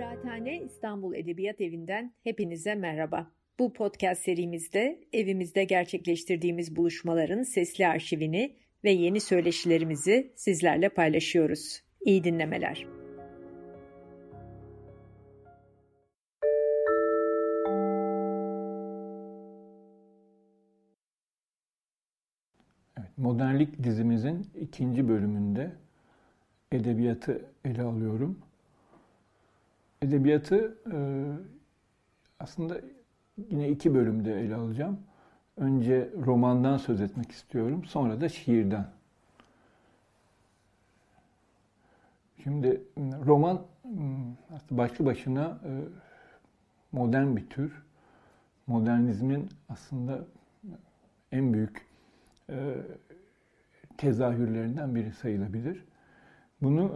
Kıraathane İstanbul Edebiyat Evi'nden hepinize merhaba. Bu podcast serimizde evimizde gerçekleştirdiğimiz buluşmaların sesli arşivini ve yeni söyleşilerimizi sizlerle paylaşıyoruz. İyi dinlemeler. Evet, Modernlik dizimizin ikinci bölümünde edebiyatı ele alıyorum. Edebiyatı e, aslında yine iki bölümde ele alacağım. Önce romandan söz etmek istiyorum, sonra da şiirden. Şimdi roman başlı başına e, modern bir tür. Modernizmin aslında en büyük e, tezahürlerinden biri sayılabilir. Bunu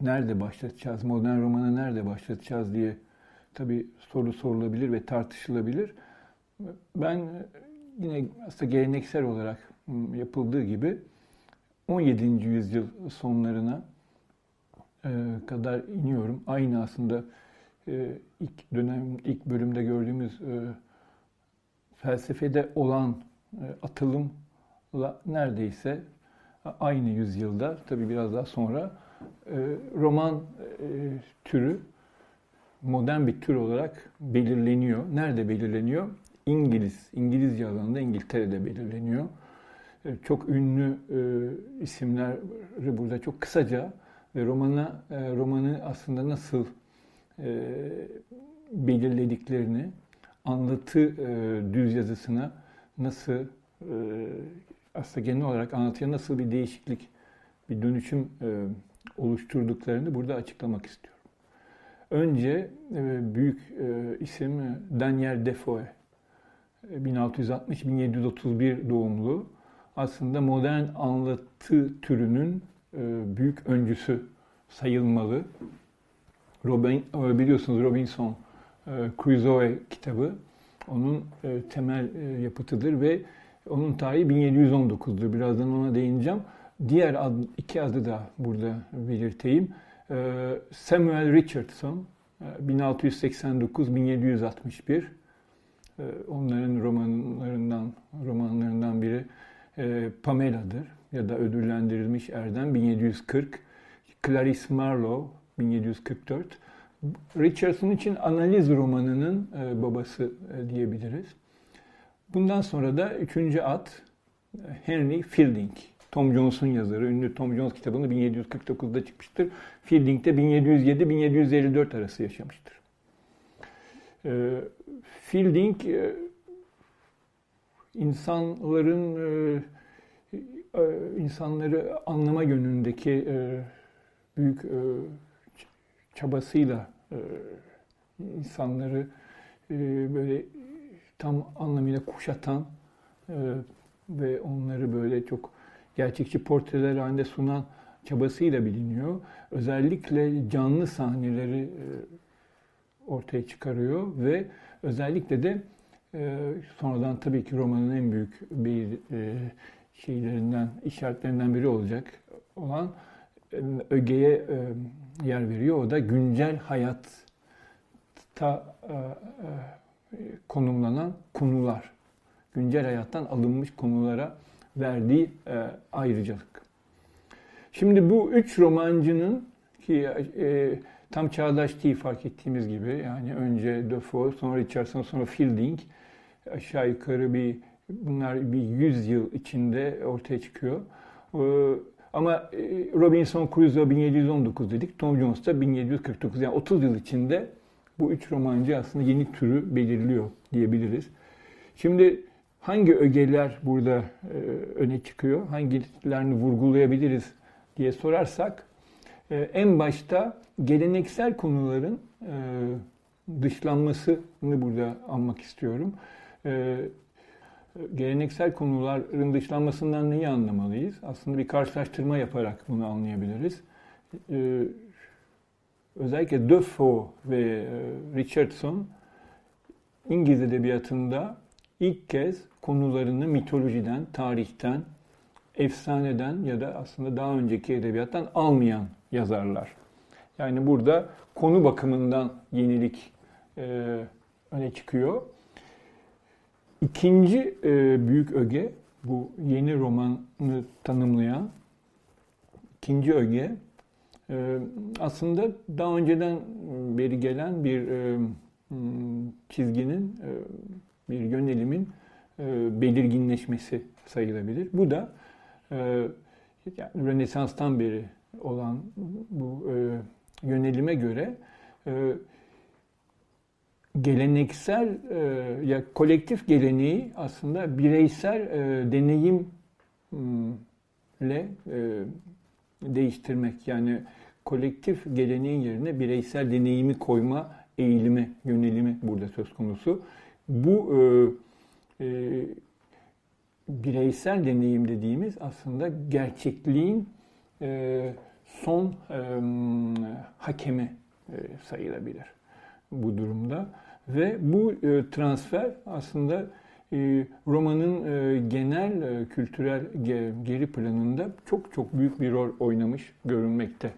nerede başlatacağız, modern romanı nerede başlatacağız diye tabii soru sorulabilir ve tartışılabilir. Ben yine aslında geleneksel olarak yapıldığı gibi 17. yüzyıl sonlarına kadar iniyorum. Aynı aslında ilk dönem, ilk bölümde gördüğümüz felsefede olan atılımla neredeyse aynı yüzyılda, tabii biraz daha sonra roman türü modern bir tür olarak belirleniyor. Nerede belirleniyor? İngiliz, İngilizce alanında İngiltere'de belirleniyor. Çok ünlü isimleri burada çok kısaca ve romana romanı aslında nasıl belirlediklerini, anlatı düz yazısına nasıl aslında genel olarak anlatıya nasıl bir değişiklik, bir dönüşüm oluşturduklarını burada açıklamak istiyorum. Önce büyük isim Daniel Defoe, 1660-1731 doğumlu. Aslında modern anlatı türünün büyük öncüsü sayılmalı. Robin, biliyorsunuz Robinson Crusoe kitabı onun temel yapıtıdır ve onun tarihi 1719'dur. Birazdan ona değineceğim. Diğer ad, iki adı da burada belirteyim. Samuel Richardson 1689-1761 onların romanlarından romanlarından biri Pamela'dır ya da ödüllendirilmiş Erdem 1740 Clarice Marlowe 1744 Richardson için analiz romanının babası diyebiliriz. Bundan sonra da üçüncü at Henry Fielding. Tom Jones'un yazarı. Ünlü Tom Jones kitabını 1749'da çıkmıştır. Fielding de 1707-1754 arası yaşamıştır. Fielding insanların insanları anlama yönündeki büyük çabasıyla insanları böyle tam anlamıyla kuşatan ve onları böyle çok gerçekçi portreler halinde sunan çabasıyla biliniyor. Özellikle canlı sahneleri ortaya çıkarıyor ve özellikle de sonradan tabii ki romanın en büyük bir şeylerinden, işaretlerinden biri olacak olan ögeye yer veriyor. O da güncel hayatta konumlanan konular. Güncel hayattan alınmış konulara verdiği ayrıcalık. Şimdi bu üç romancının ki e, tam çağdaş değil fark ettiğimiz gibi yani önce Defoe, sonra Richardson, sonra Fielding aşağı yukarı bir bunlar bir 100 yıl içinde ortaya çıkıyor. E, ama Robinson Crusoe 1719 dedik, Tom Jones da 1749 yani 30 yıl içinde bu üç romancı aslında yeni türü belirliyor diyebiliriz. Şimdi hangi ögeler burada e, öne çıkıyor? Hangilerini vurgulayabiliriz diye sorarsak e, en başta geleneksel konuların e, dışlanmasını burada almak istiyorum. E, geleneksel konuların dışlanmasından neyi anlamalıyız? Aslında bir karşılaştırma yaparak bunu anlayabiliriz. Özellikle Defoe ve Richardson İngiliz edebiyatında ilk kez konularını mitolojiden, tarihten, efsaneden ya da aslında daha önceki edebiyattan almayan yazarlar. Yani burada konu bakımından yenilik e, öne çıkıyor. İkinci e, büyük öge bu yeni romanı tanımlayan ikinci öge e, aslında daha önceden beri gelen bir e, çizginin, e, bir yönelimin belirginleşmesi sayılabilir. Bu da e, yani Rönesans'tan beri olan bu e, yönelime göre e, geleneksel e, ya kolektif geleneği aslında bireysel e, deneyimle e, değiştirmek yani kolektif geleneğin yerine bireysel deneyimi koyma eğilimi, yönelimi burada söz konusu. Bu e, e, bireysel deneyim dediğimiz aslında gerçekliğin e, son e, hakemi e, sayılabilir bu durumda. Ve bu e, transfer aslında e, romanın e, genel e, kültürel ge, geri planında çok çok büyük bir rol oynamış görünmekte.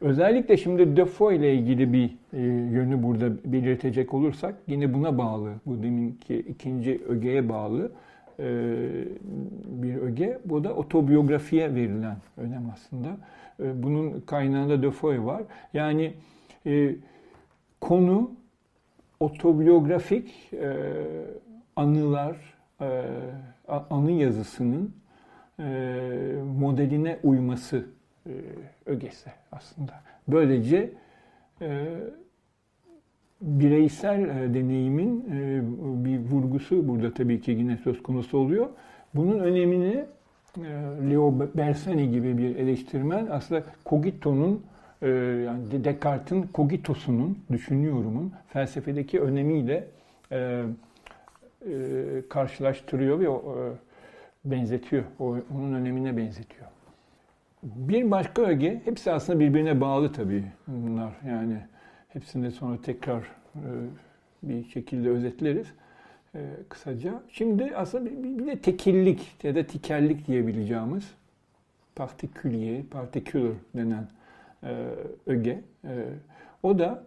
Özellikle şimdi Defoe ile ilgili bir e, yönü burada belirtecek olursak yine buna bağlı, bu deminki ikinci ögeye bağlı e, bir öge. Bu da otobiyografiye verilen önem aslında. E, bunun kaynağında Defoe var. Yani e, konu otobiyografik e, anılar, e, anı yazısının e, modeline uyması e, ögesi aslında. Böylece e, bireysel e, deneyimin bir vurgusu burada tabii ki yine söz konusu oluyor. Bunun önemini Leo Bersani gibi bir eleştirmen aslında Cogito'nun yani Descartes'in Cogito'sunun, düşünüyorumun felsefedeki önemiyle e, e, karşılaştırıyor ve e, benzetiyor. O, onun önemine benzetiyor. Bir başka öge, hepsi aslında birbirine bağlı tabii bunlar. Yani hepsini sonra tekrar e, bir şekilde özetleriz e, kısaca. Şimdi aslında bir, de tekillik ya da tikellik diyebileceğimiz partikülye, particular denen e, öge. O da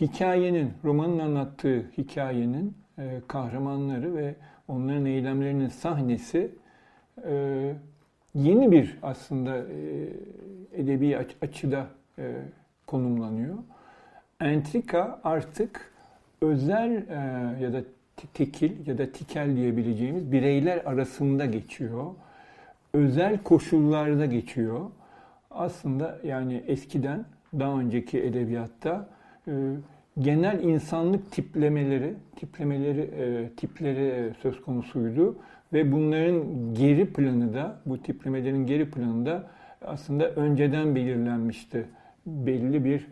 hikayenin, romanın anlattığı hikayenin kahramanları ve onların eylemlerinin sahnesi e, yeni bir aslında e, edebi açıda e, konumlanıyor. Entrika artık özel e, ya da tekil ya da tikel diyebileceğimiz bireyler arasında geçiyor. Özel koşullarda geçiyor. Aslında yani eskiden daha önceki edebiyatta e, genel insanlık tiplemeleri, tiplemeleri, e, tipleri e, söz konusuydu ve bunların geri planı da, bu tiplemelerin geri planı da aslında önceden belirlenmişti. Belli bir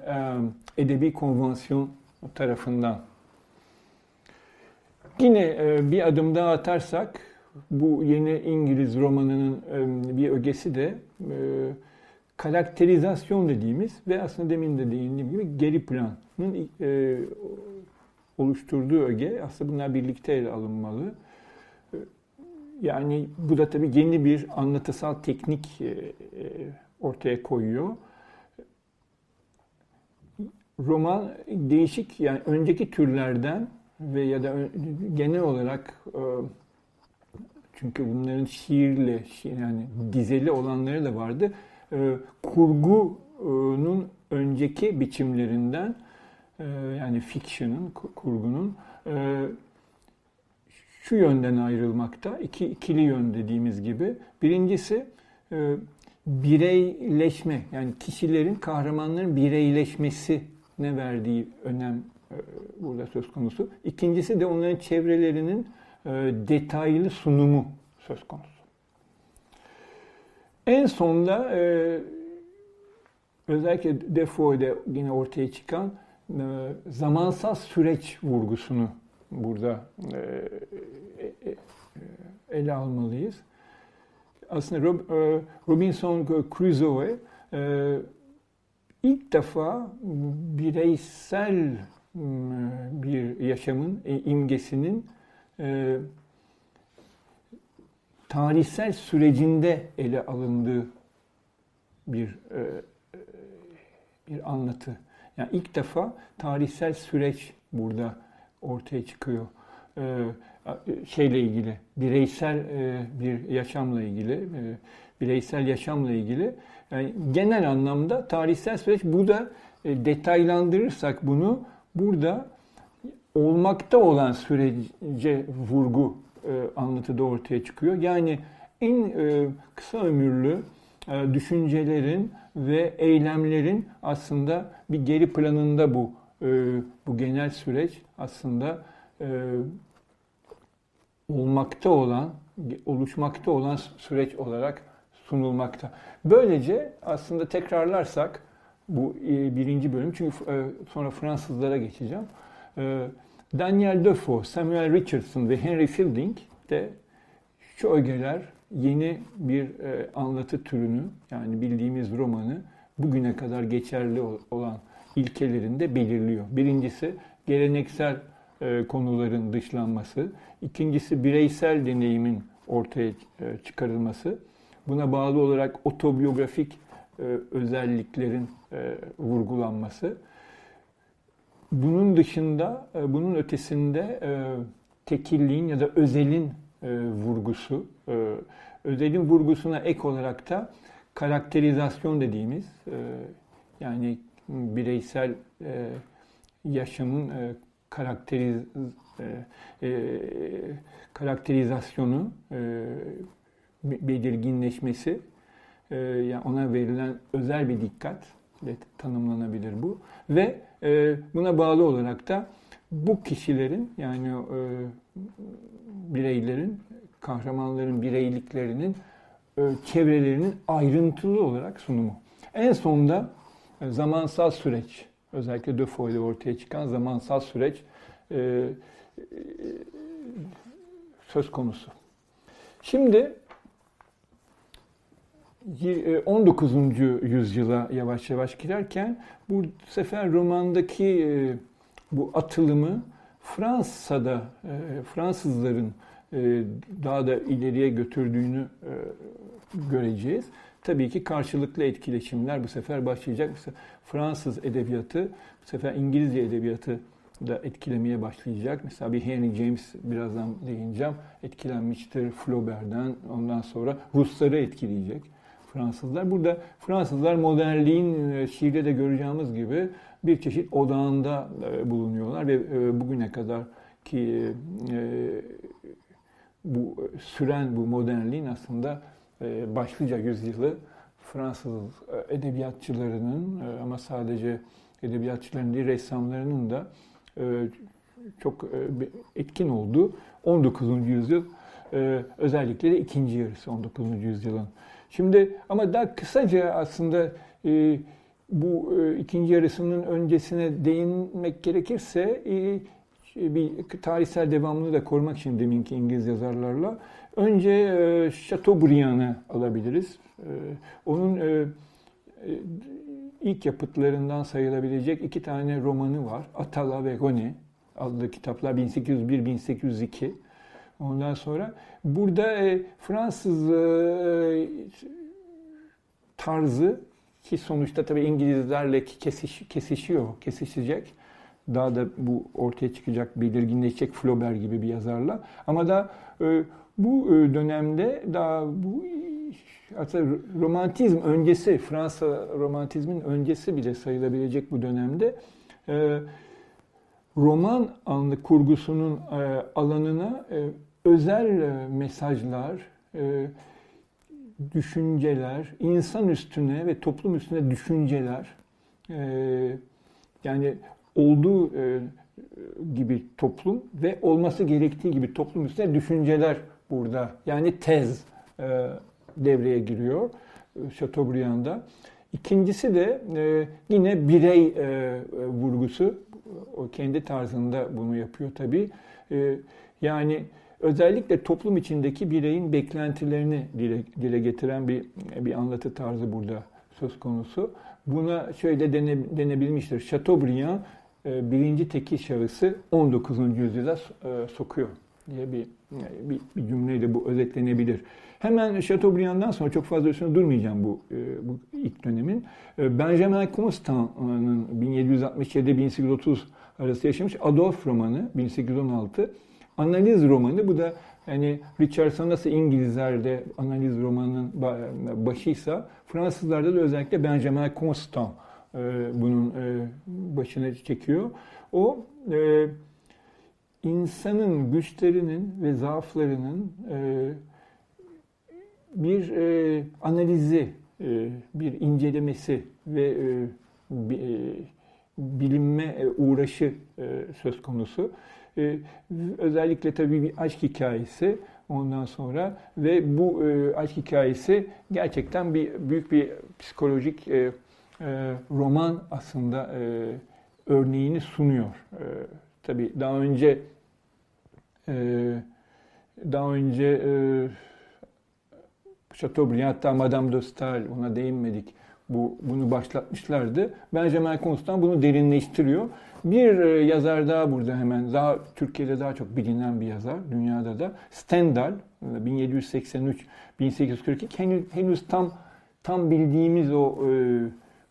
edebi konvansiyon tarafından. Yine bir adım daha atarsak, bu yeni İngiliz romanının bir ögesi de karakterizasyon dediğimiz ve aslında demin de değindiğim gibi geri planın e, oluşturduğu öge aslında bunlar birlikte ele alınmalı. Yani bu da tabii yeni bir anlatısal teknik e, e, ortaya koyuyor. Roman değişik yani önceki türlerden ve ya da genel olarak e, çünkü bunların şiirle yani dizeli olanları da vardı kurgunun önceki biçimlerinden yani fiction'ın, kurgunun şu yönden ayrılmakta. İki, ikili yön dediğimiz gibi. Birincisi e, bireyleşme yani kişilerin, kahramanların bireyleşmesine verdiği önem e, burada söz konusu. İkincisi de onların çevrelerinin e, detaylı sunumu söz konusu. En sonunda e, özellikle Defoe'de yine ortaya çıkan e, zamansal süreç vurgusunu burada e, e, e, ele almalıyız. Aslında Rob, Robinson Crusoe ilk defa bireysel bir yaşamın imgesinin tarihsel sürecinde ele alındığı bir bir anlatı. Yani ilk defa tarihsel süreç burada ortaya çıkıyor. Ee, şeyle ilgili, bireysel e, bir yaşamla ilgili, e, bireysel yaşamla ilgili. Yani genel anlamda tarihsel süreç burada e, detaylandırırsak bunu burada olmakta olan sürece vurgu anlatıda ortaya çıkıyor. Yani en kısa ömürlü düşüncelerin ve eylemlerin aslında bir geri planında bu bu genel süreç aslında olmakta olan, oluşmakta olan süreç olarak sunulmakta. Böylece aslında tekrarlarsak bu e, birinci bölüm çünkü e, sonra Fransızlara geçeceğim. E, Daniel Defoe, Samuel Richardson ve Henry Fielding de şu ögeler yeni bir anlatı türünü yani bildiğimiz romanı bugüne kadar geçerli olan ilkelerinde belirliyor. Birincisi geleneksel konuların dışlanması. İkincisi bireysel deneyimin ortaya e, çıkarılması. Buna bağlı olarak otobiyografik e, özelliklerin e, vurgulanması. Bunun dışında, bunun ötesinde tekilliğin ya da özelin vurgusu, özelin vurgusuna ek olarak da karakterizasyon dediğimiz yani bireysel yaşamın karakteriz e, e, karakterizasyonu, e, belirginleşmesi, e, yani ona verilen özel bir dikkat tanımlanabilir bu. Ve e, buna bağlı olarak da bu kişilerin yani e, bireylerin, kahramanların bireyliklerinin e, çevrelerinin ayrıntılı olarak sunumu. En sonunda e, zamansal süreç, özellikle Defoe'de ortaya çıkan zamansal süreç e, söz konusu. Şimdi 19. E, yüzyıla yavaş yavaş girerken bu sefer romandaki e, bu atılımı Fransa'da e, Fransızların daha da ileriye götürdüğünü göreceğiz. Tabii ki karşılıklı etkileşimler bu sefer başlayacak. Mesela Fransız edebiyatı, bu sefer İngilizce edebiyatı da etkilemeye başlayacak. Mesela bir Henry James birazdan değineceğim. Etkilenmiştir Flaubert'den. Ondan sonra Rusları etkileyecek. Fransızlar. Burada Fransızlar modernliğin e, şiirde de göreceğimiz gibi bir çeşit odağında e, bulunuyorlar ve e, bugüne kadar ki bu süren bu modernliğin aslında başlıca yüzyılı Fransız edebiyatçılarının ama sadece edebiyatçıların değil ressamlarının da e, çok e, etkin oldu. 19. yüzyıl e, özellikle de ikinci yarısı 19. yüzyılın. Şimdi ama daha kısaca aslında bu ikinci yarısının öncesine değinmek gerekirse bir tarihsel devamını da korumak için deminki İngiliz yazarlarla önce Chateaubriand'ı alabiliriz. Onun ilk yapıtlarından sayılabilecek iki tane romanı var. Atala ve Goni adlı kitaplar 1801-1802. Ondan sonra burada e, Fransız e, tarzı ki sonuçta tabii İngilizlerle kesiş, kesişiyor, kesişecek. Daha da bu ortaya çıkacak, belirginleşecek Flaubert gibi bir yazarla. Ama da e, bu e, dönemde daha bu hatta romantizm öncesi, Fransa romantizmin öncesi bile sayılabilecek bu dönemde e, roman anlı kurgusunun e, alanına e, özel e, mesajlar, e, düşünceler, insan üstüne ve toplum üstüne düşünceler, e, yani olduğu e, gibi toplum ve olması gerektiği gibi toplum üstüne düşünceler burada. Yani tez e, devreye giriyor e, Chateaubriand'da. İkincisi de yine birey vurgusu. O kendi tarzında bunu yapıyor tabii. yani özellikle toplum içindeki bireyin beklentilerini dile, dile getiren bir bir anlatı tarzı burada söz konusu. Buna şöyle dene, denebilmiştir. Chateaubriand birinci tekil şahısı 19. yüzyıla sokuyor diye bir bir, bir cümleyle bu özetlenebilir. Hemen Chateaubriand'dan sonra çok fazla üstüne durmayacağım bu, e, bu ilk dönemin. E, Benjamin Constant'ın 1767-1830 arası yaşamış Adolf romanı 1816 analiz romanı. Bu da yani Richardson nasıl İngilizlerde analiz romanının başıysa Fransızlarda da özellikle Benjamin Constant e, bunun başına çekiyor. O insanın güçlerinin ve zaaflarının bir e, analizi, e, bir incelemesi ve e, e, bilinme uğraşı e, söz konusu. E, özellikle tabii bir aşk hikayesi ondan sonra ve bu e, aşk hikayesi gerçekten bir büyük bir psikolojik e, e, roman aslında e, örneğini sunuyor. E, tabii daha önce e, daha önce e, Chateaubriand hatta Madame de Stael ona değinmedik. Bu, bunu başlatmışlardı. Benjamin Constant bunu derinleştiriyor. Bir e, yazar daha burada hemen, daha Türkiye'de daha çok bilinen bir yazar, dünyada da. Stendhal, 1783-1842. Henüz, henüz tam tam bildiğimiz o e,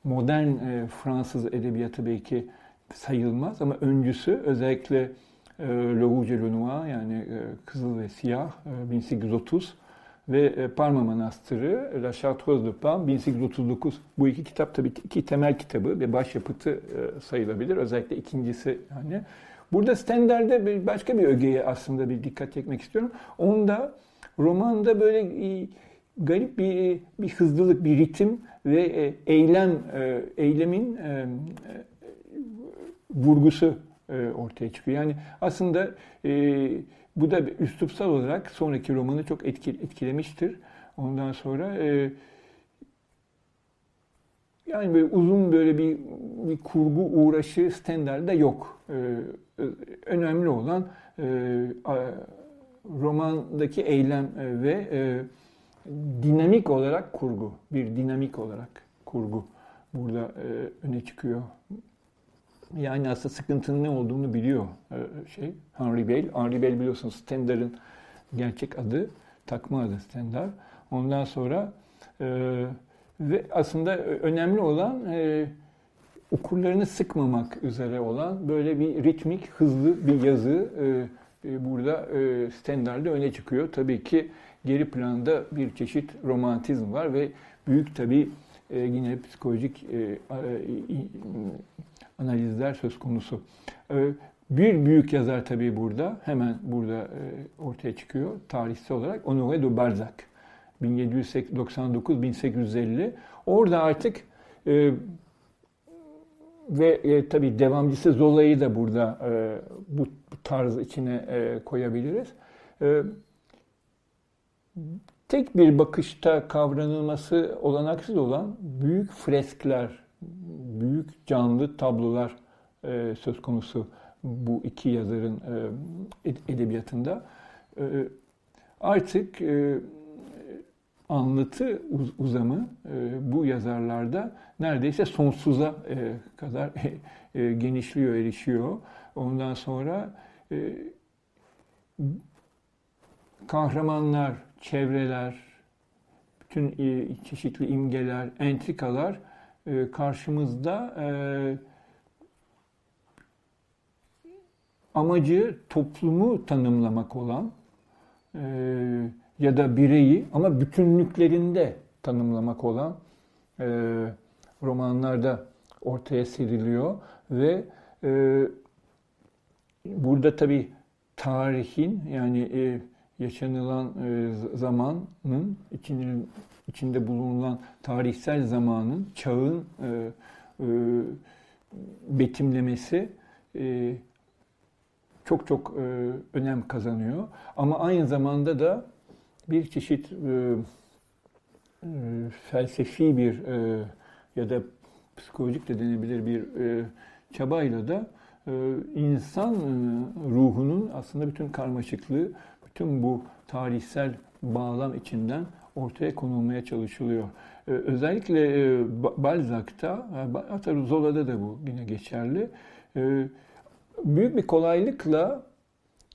modern e, Fransız edebiyatı belki sayılmaz ama öncüsü özellikle e, Le Rouge et le Noir yani e, Kızıl ve Siyah e, 1830 ve e, Parma Manastırı, La Chartreuse de Parme 1839. Bu iki kitap tabii iki temel kitabı ve başyapıtı e, sayılabilir. Özellikle ikincisi yani. Burada Stender'de başka bir ögeye aslında bir dikkat çekmek istiyorum. Onda romanda böyle e, garip bir bir hızlılık, bir ritim ve eylem eylemin vurgusu ortaya çıkıyor. Yani aslında bu da üslupsal olarak sonraki romanı çok etkilemiştir. Ondan sonra e, yani böyle uzun böyle bir, bir kurgu uğraşı Stendhal'de yok. E, önemli olan e, romandaki eylem e, ve e, dinamik olarak kurgu. Bir dinamik olarak kurgu burada e, öne çıkıyor. Yani aslında sıkıntının ne olduğunu biliyor e, şey Henry Bell. Henry Bell biliyorsunuz Stendar'ın gerçek adı, takma adı Stendar. Ondan sonra e, ve aslında önemli olan e, okurlarını sıkmamak üzere olan böyle bir ritmik, hızlı bir yazı e, e, burada e, Stendar'da öne çıkıyor. Tabii ki geri planda bir çeşit romantizm var ve büyük tabii e, yine psikolojik e, e, analizler söz konusu. Ee, bir büyük yazar tabii burada, hemen burada e, ortaya çıkıyor tarihsel olarak. Honoré de Balzac. 1799-1850. Orada artık e, ve e, tabii devamcısı Zola'yı da burada e, bu tarz içine e, koyabiliriz. E, tek bir bakışta kavranılması olanaksız olan büyük freskler büyük canlı tablolar e, söz konusu bu iki yazarın e, edebiyatında. E, artık e, anlatı uz, uzamı e, bu yazarlarda neredeyse sonsuza e, kadar e, genişliyor, erişiyor. Ondan sonra e, kahramanlar, çevreler, bütün e, çeşitli imgeler, entrikalar e, karşımızda e, amacı toplumu tanımlamak olan ya da bireyi ama bütünlüklerinde tanımlamak olan romanlarda ortaya seriliyor ve burada tabi tarihin yani yaşanılan zamanın içinin içinde bulunan tarihsel zamanın, çağın e, e, betimlemesi e, çok çok e, önem kazanıyor. Ama aynı zamanda da bir çeşit e, e, felsefi bir e, ya da psikolojik de denebilir bir e, çabayla da e, insan e, ruhunun aslında bütün karmaşıklığı, bütün bu tarihsel bağlam içinden ortaya konulmaya çalışılıyor. Ee, özellikle e, Balzac'ta, e, hatta Zola'da da bu yine geçerli. Ee, büyük bir kolaylıkla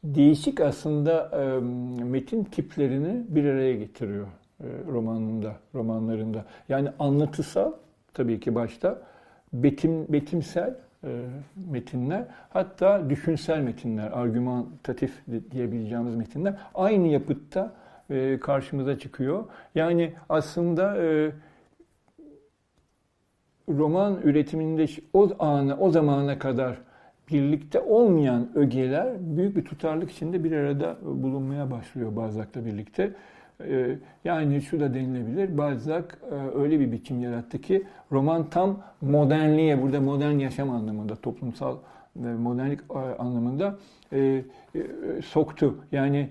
değişik aslında metin tiplerini bir araya getiriyor romanında, romanlarında. Yani anlatısal tabii ki başta, betim, betimsel metinler, hatta düşünsel metinler, argümantatif diyebileceğimiz metinler aynı yapıtta karşımıza çıkıyor. Yani aslında roman üretiminde o ana, o zamana kadar birlikte olmayan ögeler büyük bir tutarlık içinde bir arada bulunmaya başlıyor Balzac'la birlikte. Ee, yani şu da denilebilir, Balzac e, öyle bir biçim yarattı ki roman tam modernliğe, burada modern yaşam anlamında, toplumsal modernlik e, anlamında e, soktu. Yani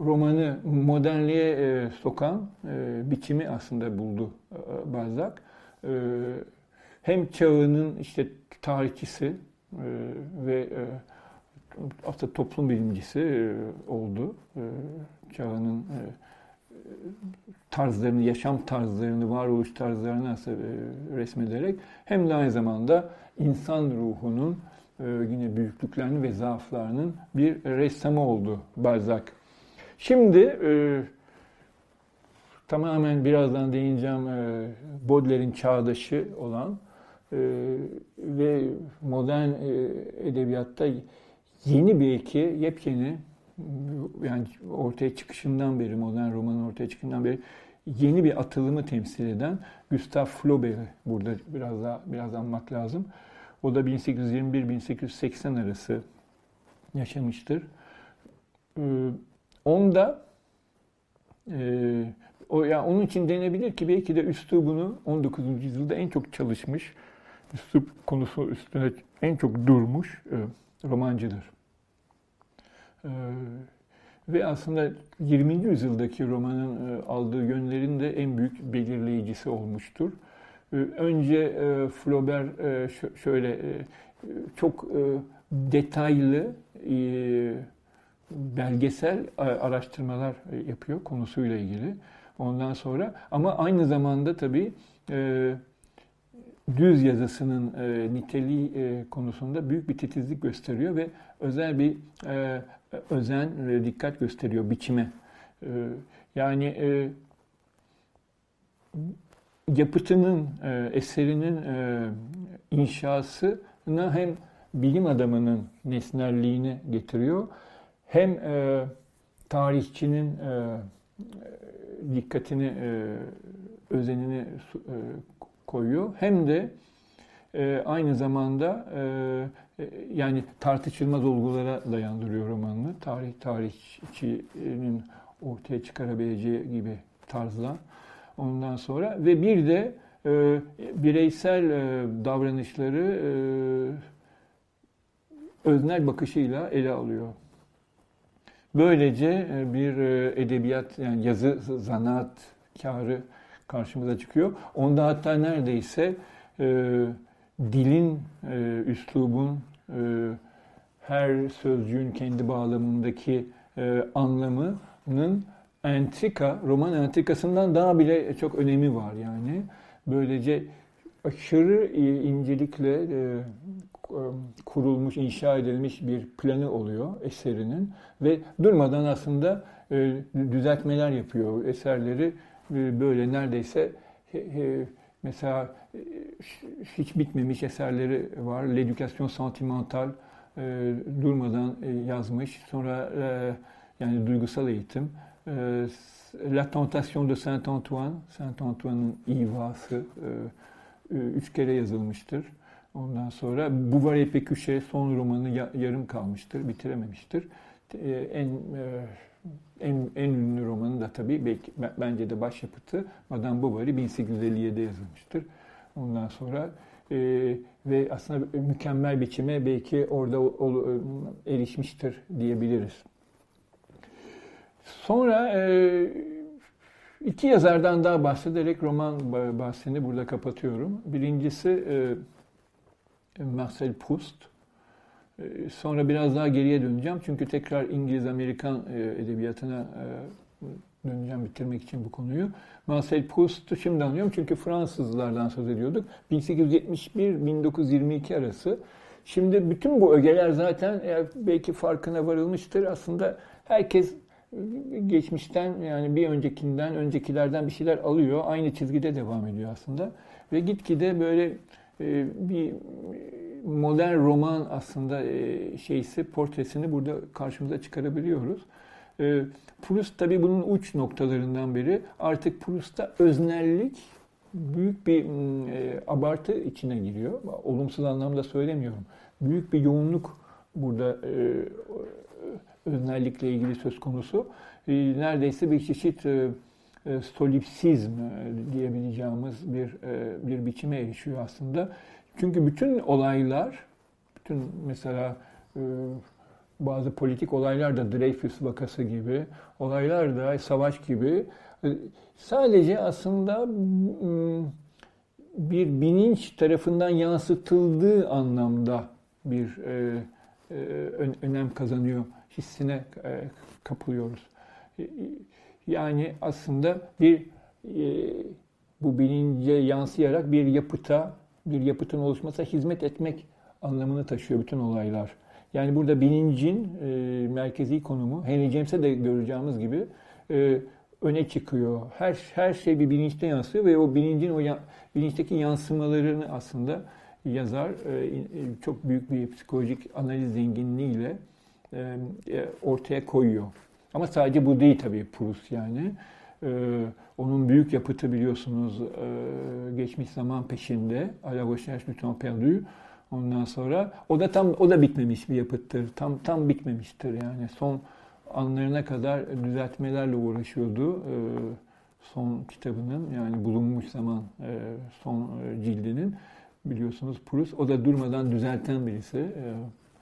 romanı modernliğe sokan biçimi aslında buldu Balzac. Hem çağının işte tarihçisi, ve aslında toplum bilimcisi oldu. Çağının tarzlarını, yaşam tarzlarını, varoluş tarzlarını aslında resmederek hem de aynı zamanda insan ruhunun yine büyüklüklerini ve zaaflarının bir ressamı oldu Balzac. Şimdi tamamen birazdan değineceğim Baudelaire'in çağdaşı olan ve modern e, edebiyatta yeni belki yepyeni yani ortaya çıkışından beri modern romanın ortaya çıkışından beri yeni bir atılımı temsil eden Gustav Flaubert'i burada biraz daha biraz anmak lazım. O da 1821-1880 arası yaşamıştır. Ee, onda e, o yani onun için denebilir ki belki de üslubunu 19. yüzyılda en çok çalışmış üslup konusu üstüne en çok durmuş e, romancıdır. E, ve aslında 20. yüzyıldaki romanın e, aldığı yönlerin de en büyük belirleyicisi olmuştur. E, önce e, Flaubert e, şöyle çok detaylı belgesel araştırmalar yapıyor konusuyla ilgili. Ondan sonra ama aynı zamanda tabii düz yazısının niteliği konusunda büyük bir titizlik gösteriyor ve özel bir özen ve dikkat gösteriyor biçime. E, yani e, yapıtının, e, eserinin e, inşasına hem bilim adamının nesnelliğini getiriyor, hem e, tarihçinin e, dikkatini, e, özenini koyuyor. Hem de aynı zamanda yani tartışılmaz olgulara dayandırıyor romanını. Tarih tarihçinin ortaya çıkarabileceği gibi tarzla. Ondan sonra ve bir de e, bireysel e, davranışları e, öznel bakışıyla ele alıyor. Böylece e, bir e, edebiyat yani yazı zanaat karı karşımıza çıkıyor. Onda hatta neredeyse e, dilin, e, üslubun, her sözcüğün kendi bağlamındaki e, anlamının entrika, roman entrikasından daha bile çok önemi var yani. Böylece aşırı incelikle e, kurulmuş, inşa edilmiş bir planı oluyor eserinin ve durmadan aslında e, düzeltmeler yapıyor eserleri e, böyle neredeyse mesela e, hiç bitmemiş eserleri var. L'Education Sentimentale e, durmadan yazmış. Sonra yani duygusal eğitim. La Tentation de Saint Antoine, Saint Antoine'ın ivası üç kere yazılmıştır. Ondan sonra Bouvard et Pécuchet son romanı yarım kalmıştır, bitirememiştir. En en, en ünlü romanı da tabii belki, bence de başyapıtı Madame Bovary 1857'de yazılmıştır. Ondan sonra e, ve aslında mükemmel biçime belki orada ol, erişmiştir diyebiliriz. Sonra e, iki yazardan daha bahsederek roman bahsini burada kapatıyorum. Birincisi e, Marcel Proust. Ee, sonra biraz daha geriye döneceğim. Çünkü tekrar İngiliz-Amerikan e, edebiyatına e, döneceğim bitirmek için bu konuyu. Marcel Proust'u şimdi anlıyorum çünkü Fransızlardan söz ediyorduk. 1871-1922 arası Şimdi bütün bu ögeler zaten belki farkına varılmıştır. Aslında herkes geçmişten yani bir öncekinden, öncekilerden bir şeyler alıyor. Aynı çizgide devam ediyor aslında. Ve gitgide böyle e, bir modern roman aslında e, şeysi, portresini burada karşımıza çıkarabiliyoruz. E, Proust tabii bunun uç noktalarından biri. Artık Proust'ta öznellik büyük bir abartı içine giriyor. Olumsuz anlamda söylemiyorum. Büyük bir yoğunluk burada öznellikle ilgili söz konusu. Neredeyse bir çeşit solipsizm diyebileceğimiz bir bir biçime erişiyor aslında. Çünkü bütün olaylar, bütün mesela e, bazı politik olaylar da Dreyfus vakası gibi, olaylar da savaş gibi e, sadece aslında bir bilinç tarafından yansıtıldığı anlamda bir e, önem kazanıyor hissine kapılıyoruz. Yani aslında bir bu bilince yansıyarak bir yapıta bir yapıtın oluşmasına hizmet etmek anlamını taşıyor bütün olaylar. Yani burada bilincin e, merkezi konumu, Henry James'e de göreceğimiz gibi e, öne çıkıyor. Her her şey bir bilinçte yansıyor ve o bilincin o ya, bilinçteki yansımalarını aslında yazar e, e çok büyük bir psikolojik analiz zenginliğiyle e, e, ortaya koyuyor. Ama sadece bu değil tabii Proust yani. Ee, onun büyük yapıtı biliyorsunuz e, geçmiş zaman peşinde. A la recherche du temps perdu. Ondan sonra o da tam o da bitmemiş bir yapıttır. Tam tam bitmemiştir yani. Son anlarına kadar düzeltmelerle uğraşıyordu. Ee, son kitabının yani bulunmuş zaman e, son e, cildinin biliyorsunuz Proust. O da durmadan düzelten birisi.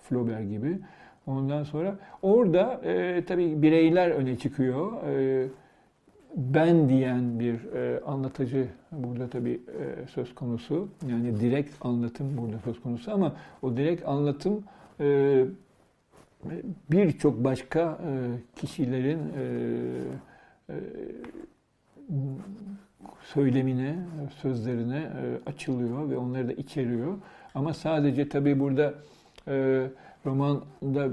Flaubert gibi. Ondan sonra orada e, tabii bireyler öne çıkıyor. E, ben diyen bir e, anlatıcı burada tabii e, söz konusu. Yani direkt anlatım burada söz konusu ama o direkt anlatım e, birçok başka e, kişilerin e, e, söylemine, sözlerine e, açılıyor ve onları da içeriyor. Ama sadece tabii burada e, romanda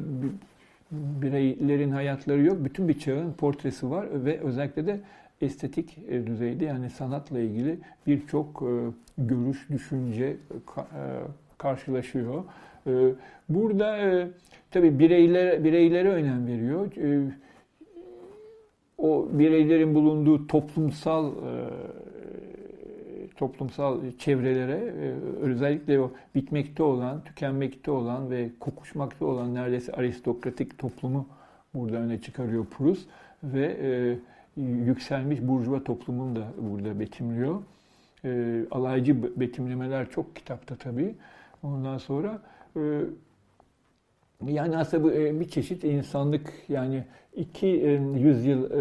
bireylerin hayatları yok. Bütün bir çağın portresi var ve özellikle de estetik e, düzeyde yani sanatla ilgili birçok e, görüş, düşünce e, karşılaşıyor. Burada tabii bireyler, bireylere önem veriyor. O bireylerin bulunduğu toplumsal toplumsal çevrelere özellikle o bitmekte olan, tükenmekte olan ve kokuşmakta olan neredeyse aristokratik toplumu burada öne çıkarıyor Proust ve yükselmiş burjuva toplumunu da burada betimliyor. alaycı betimlemeler çok kitapta tabii. Ondan sonra yani aslında bu bir çeşit insanlık yani iki yüzyıl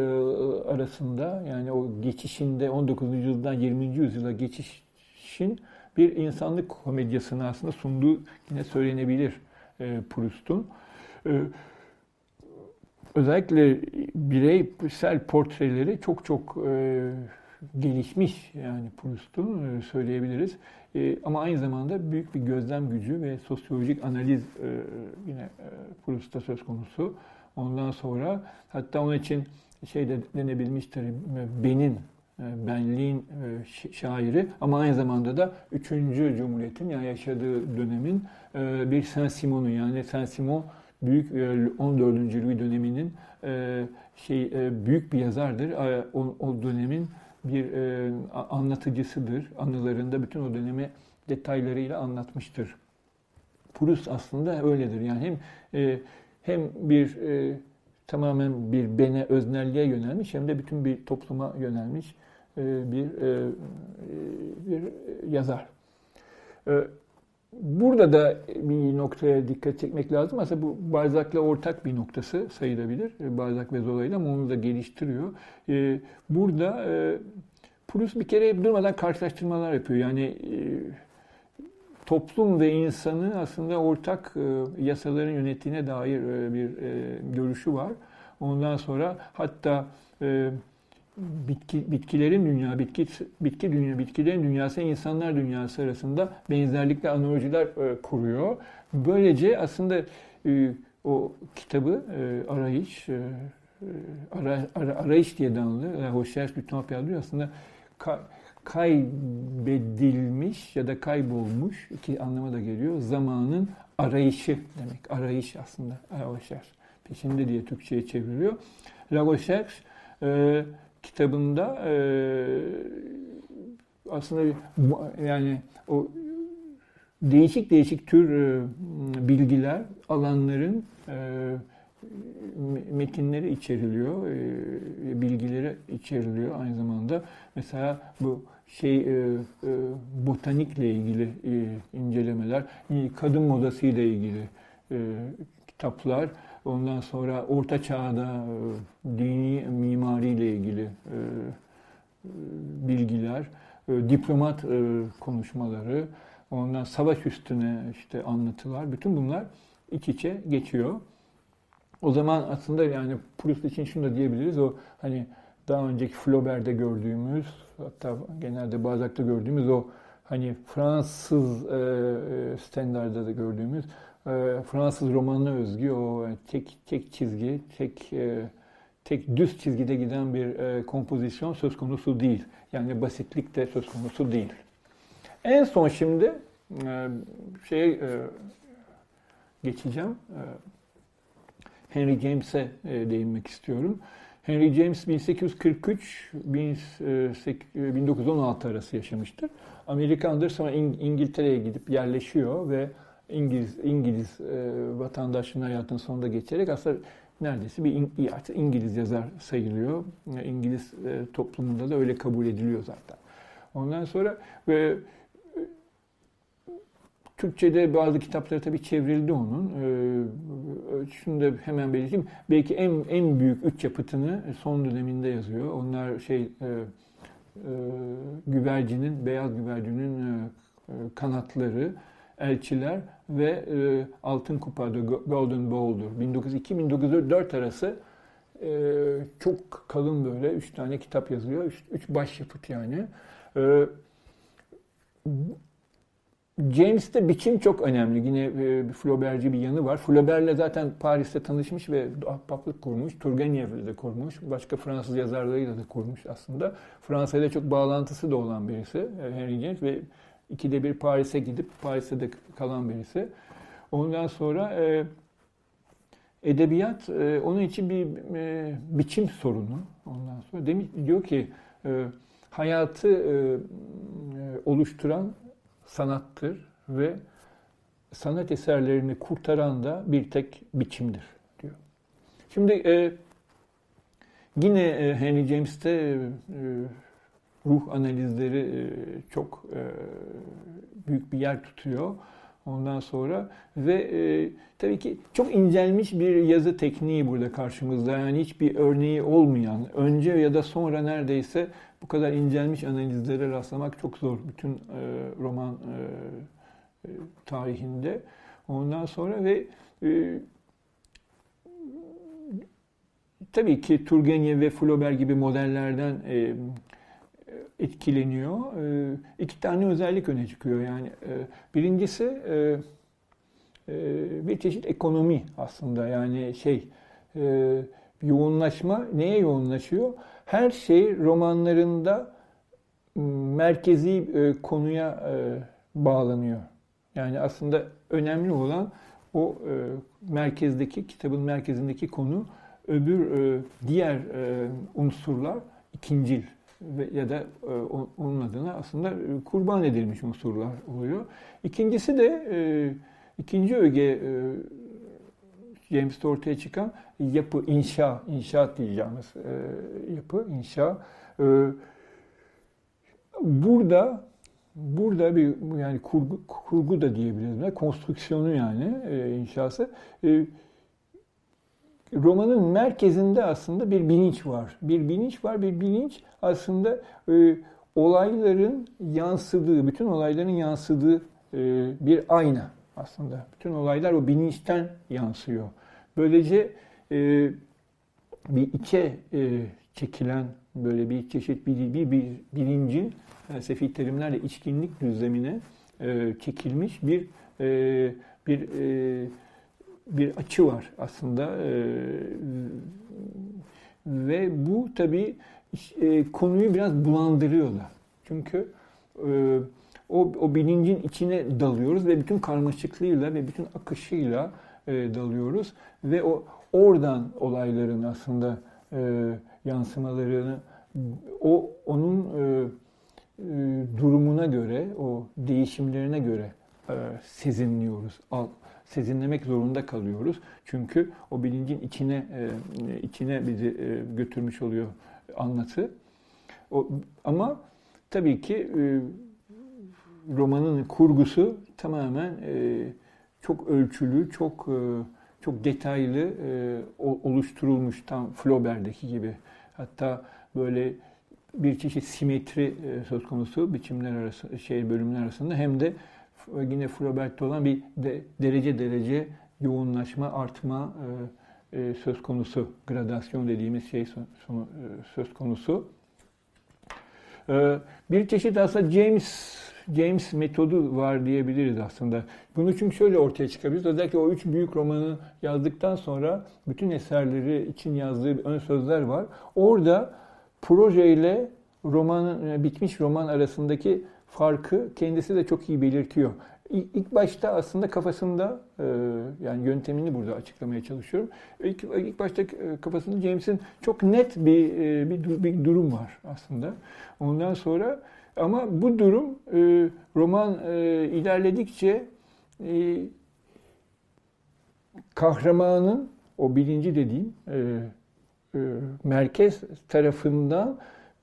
arasında yani o geçişinde 19. yüzyıldan 20. yüzyıla geçişin bir insanlık komedyasını aslında sunduğu yine söylenebilir Proust'un. Özellikle bireysel portreleri çok çok gelişmiş yani Proust'un söyleyebiliriz. Ama aynı zamanda büyük bir gözlem gücü ve sosyolojik analiz yine Proust'ta söz konusu. Ondan sonra hatta onun için şey de denebilmiştir, benin, benliğin şairi ama aynı zamanda da 3. Cumhuriyet'in yani yaşadığı dönemin bir Saint-Simon'u yani Saint-Simon büyük 14. Louis döneminin şey büyük bir yazardır. O, dönemin bir anlatıcısıdır. Anılarında bütün o dönemi detaylarıyla anlatmıştır. Proust aslında öyledir. Yani hem hem bir e, tamamen bir bene öznelliğe yönelmiş hem de bütün bir topluma yönelmiş e, bir e, bir yazar. E, burada da bir noktaya dikkat çekmek lazım. Aslında bu Balzac'la ortak bir noktası sayılabilir. E, Balzac ve Zola'yla ama onu da geliştiriyor. E, burada e, Proust bir kere durmadan karşılaştırmalar yapıyor. Yani toplum ve insanı aslında ortak yasaların yönettiğine dair bir görüşü var. Ondan sonra hatta bitki, bitkilerin dünya, bitki, bitki dünya, bitkilerin dünyası, insanlar dünyası arasında benzerlikle analojiler e, kuruyor. Böylece aslında e, o kitabı e, arayış, e, ara, ara, arayış diye. La Recherche du Temps perdu aslında ka, kaybedilmiş ya da kaybolmuş iki anlama da geliyor. Zamanın arayışı demek. Arayış aslında. La Recherche. Peşinde diye Türkçe'ye çevriliyor. La Recherche e, kitabında e, aslında yani o değişik değişik tür e, bilgiler, alanların e, metinleri içeriliyor, e, bilgileri içeriliyor aynı zamanda. Mesela bu şey e, e, botanikle ilgili e, incelemeler, kadın modası ile ilgili e, kitaplar, ondan sonra Orta Çağ'da e, dini mimari ile ilgili e, e, bilgiler, diplomat konuşmaları, ondan savaş üstüne işte anlatılar, bütün bunlar iç içe geçiyor. O zaman aslında yani Proust için şunu da diyebiliriz. O hani daha önceki Flaubert'de gördüğümüz hatta genelde Balzac'ta gördüğümüz o hani Fransız e, standarda da gördüğümüz Fransız romanına özgü o tek tek çizgi, tek e, tek düz çizgide giden bir e, kompozisyon söz konusu değil. Yani basitlik de söz konusu değil. En son şimdi e, şey e, geçeceğim. E, Henry James'e e, değinmek istiyorum. Henry James 1843-1916 arası yaşamıştır. Amerikandır sonra İngiltere'ye gidip yerleşiyor ve İngiliz İngiliz e, vatandaşının hayatının sonunda geçerek aslında neredeyse bir artık İngiliz yazar sayılıyor. İngiliz e, toplumunda da öyle kabul ediliyor zaten. Ondan sonra ve Türkçe'de bazı kitapları tabii çevrildi onun. Ee, şunu da hemen belirteyim. Belki en en büyük üç yapıtını son döneminde yazıyor. Onlar şey e, e, güvercinin, beyaz güvercinin e, kanatları, elçiler ve e, Altın Kupa'da Golden Bowl'dur. 1902-1904 arası e, çok kalın böyle üç tane kitap yazıyor. Üç, üç başyapıt yani. E, James'te biçim çok önemli. Yine e, Flaubert'ci bir yanı var. Flaubert'le zaten Paris'te tanışmış ve ahbaplık kurmuş. Turgenev'le de kurmuş. Başka Fransız yazarlarıyla da kurmuş aslında. Fransa'yla çok bağlantısı da olan birisi e, Henry James ve ikide bir Paris'e gidip Paris'te de kalan birisi. Ondan sonra e, edebiyat e, onun için bir e, biçim sorunu. Ondan sonra demiş diyor ki e, hayatı e, e oluşturan sanattır ve sanat eserlerini kurtaran da bir tek biçimdir diyor. Şimdi e, yine e, Henry James'te e, ruh analizleri e, çok e, büyük bir yer tutuyor. Ondan sonra ve e, tabii ki çok incelmiş bir yazı tekniği burada karşımızda. Yani hiçbir örneği olmayan, önce ya da sonra neredeyse bu kadar incelmiş analizlere rastlamak çok zor. Bütün e, roman e, e, tarihinde. Ondan sonra ve e, tabii ki Turgenev ve Flaubert gibi modellerden e, etkileniyor. E, iki tane özellik öne çıkıyor. Yani e, birincisi e, e, bir çeşit ekonomi aslında. Yani şey e, yoğunlaşma neye yoğunlaşıyor? Her şey romanlarında merkezi e, konuya e, bağlanıyor. Yani aslında önemli olan o e, merkezdeki, kitabın merkezindeki konu öbür e, diğer e, unsurlar ikincil ya da e, onun adına aslında e, kurban edilmiş unsurlar oluyor. İkincisi de e, ikinci öge James'te ortaya çıkan yapı, inşa, inşaat diyeceğimiz yapı, inşa. Burada burada bir yani kurgu, kurgu da diyebiliriz. Konstrüksiyonu yani inşası. Romanın merkezinde aslında bir bilinç var. Bir bilinç var, bir bilinç aslında e, olayların yansıdığı, bütün olayların yansıdığı e, bir ayna aslında. Bütün olaylar o bilinçten yansıyor. Böylece e, bir içe e, çekilen böyle bir çeşit bir, bir, bir bilincin felsefi terimlerle içkinlik düzlemine e, çekilmiş bir e, bir e, bir açı var aslında e, ve bu tabi e, konuyu biraz bulandırıyorlar. Çünkü e, o, o bilincin içine dalıyoruz ve bütün karmaşıklığıyla ve bütün akışıyla dalıyoruz ve o oradan olayların aslında yansımalarını o onun durumuna göre, o değişimlerine göre sezinliyoruz. Al, sezinlemek zorunda kalıyoruz. Çünkü o bilincin içine e, içine bizi e, götürmüş oluyor anlatı. O, ama tabii ki e, romanın kurgusu tamamen çok ölçülü, çok çok detaylı oluşturulmuş tam Flaubert'deki gibi. Hatta böyle bir çeşit simetri söz konusu biçimler arası şey bölümler arasında hem de yine Flaubert'te olan bir de, derece derece yoğunlaşma, artma e, e, söz konusu. Gradasyon dediğimiz şey sonu, e, söz konusu. E, bir çeşit aslında James James metodu var diyebiliriz aslında. Bunu çünkü şöyle ortaya çıkabiliriz. Özellikle o üç büyük romanı yazdıktan sonra bütün eserleri için yazdığı ön sözler var. Orada projeyle romanın e, bitmiş roman arasındaki farkı kendisi de çok iyi belirtiyor. İlk başta aslında kafasında e, yani yöntemini burada açıklamaya çalışıyorum. İlk, ilk başta e, kafasında James'in çok net bir, bir bir durum var aslında. Ondan sonra ama bu durum roman ilerledikçe kahramanın o bilinci dediğim merkez tarafından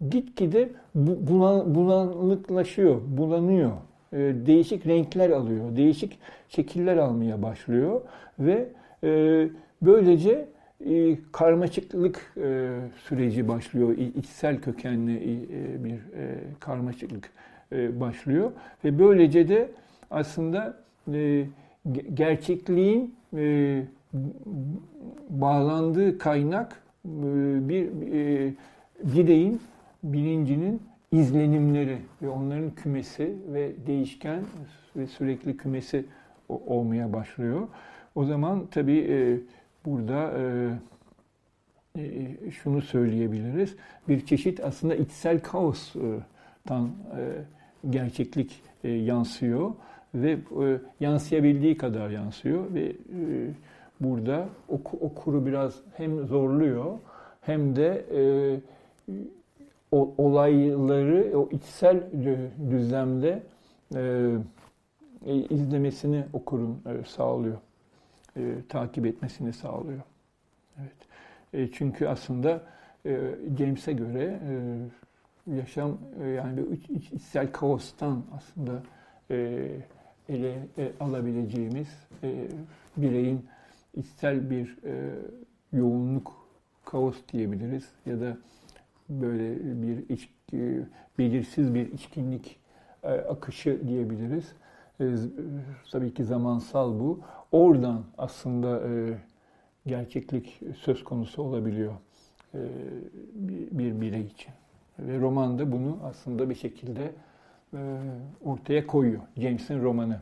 gitgide bulan, bulanıklaşıyor, bulanıyor. E, değişik renkler alıyor, değişik şekiller almaya başlıyor ve e, böylece e, karmaşıklık e, süreci başlıyor. İçsel kökenli e, bir e, karmaşıklık e, başlıyor ve böylece de aslında e, gerçekliğin e, bağlandığı kaynak e, bir e, bireyin bilincinin izlenimleri ve onların kümesi ve değişken ve sürekli kümesi olmaya başlıyor. O zaman tabii e, burada e, e, şunu söyleyebiliriz. Bir çeşit aslında içsel kaostan gerçeklik yansıyor ve yansıyabildiği kadar yansıyor ve burada okuru biraz hem zorluyor hem de o olayları o içsel düzlemde e, e, izlemesini okurun e, sağlıyor. E, takip etmesini sağlıyor. Evet. E, çünkü aslında e, James'e göre e, yaşam e, yani bir iç, iç, içsel kaostan aslında e, ele e, alabileceğimiz e, bireyin içsel bir e, yoğunluk kaos diyebiliriz ya da böyle bir iç, belirsiz bir içkinlik e, akışı diyebiliriz. E, tabii ki zamansal bu. Oradan aslında e, gerçeklik söz konusu olabiliyor bir birey için. Ve roman da bunu aslında bir şekilde ortaya koyuyor. James'in romanı.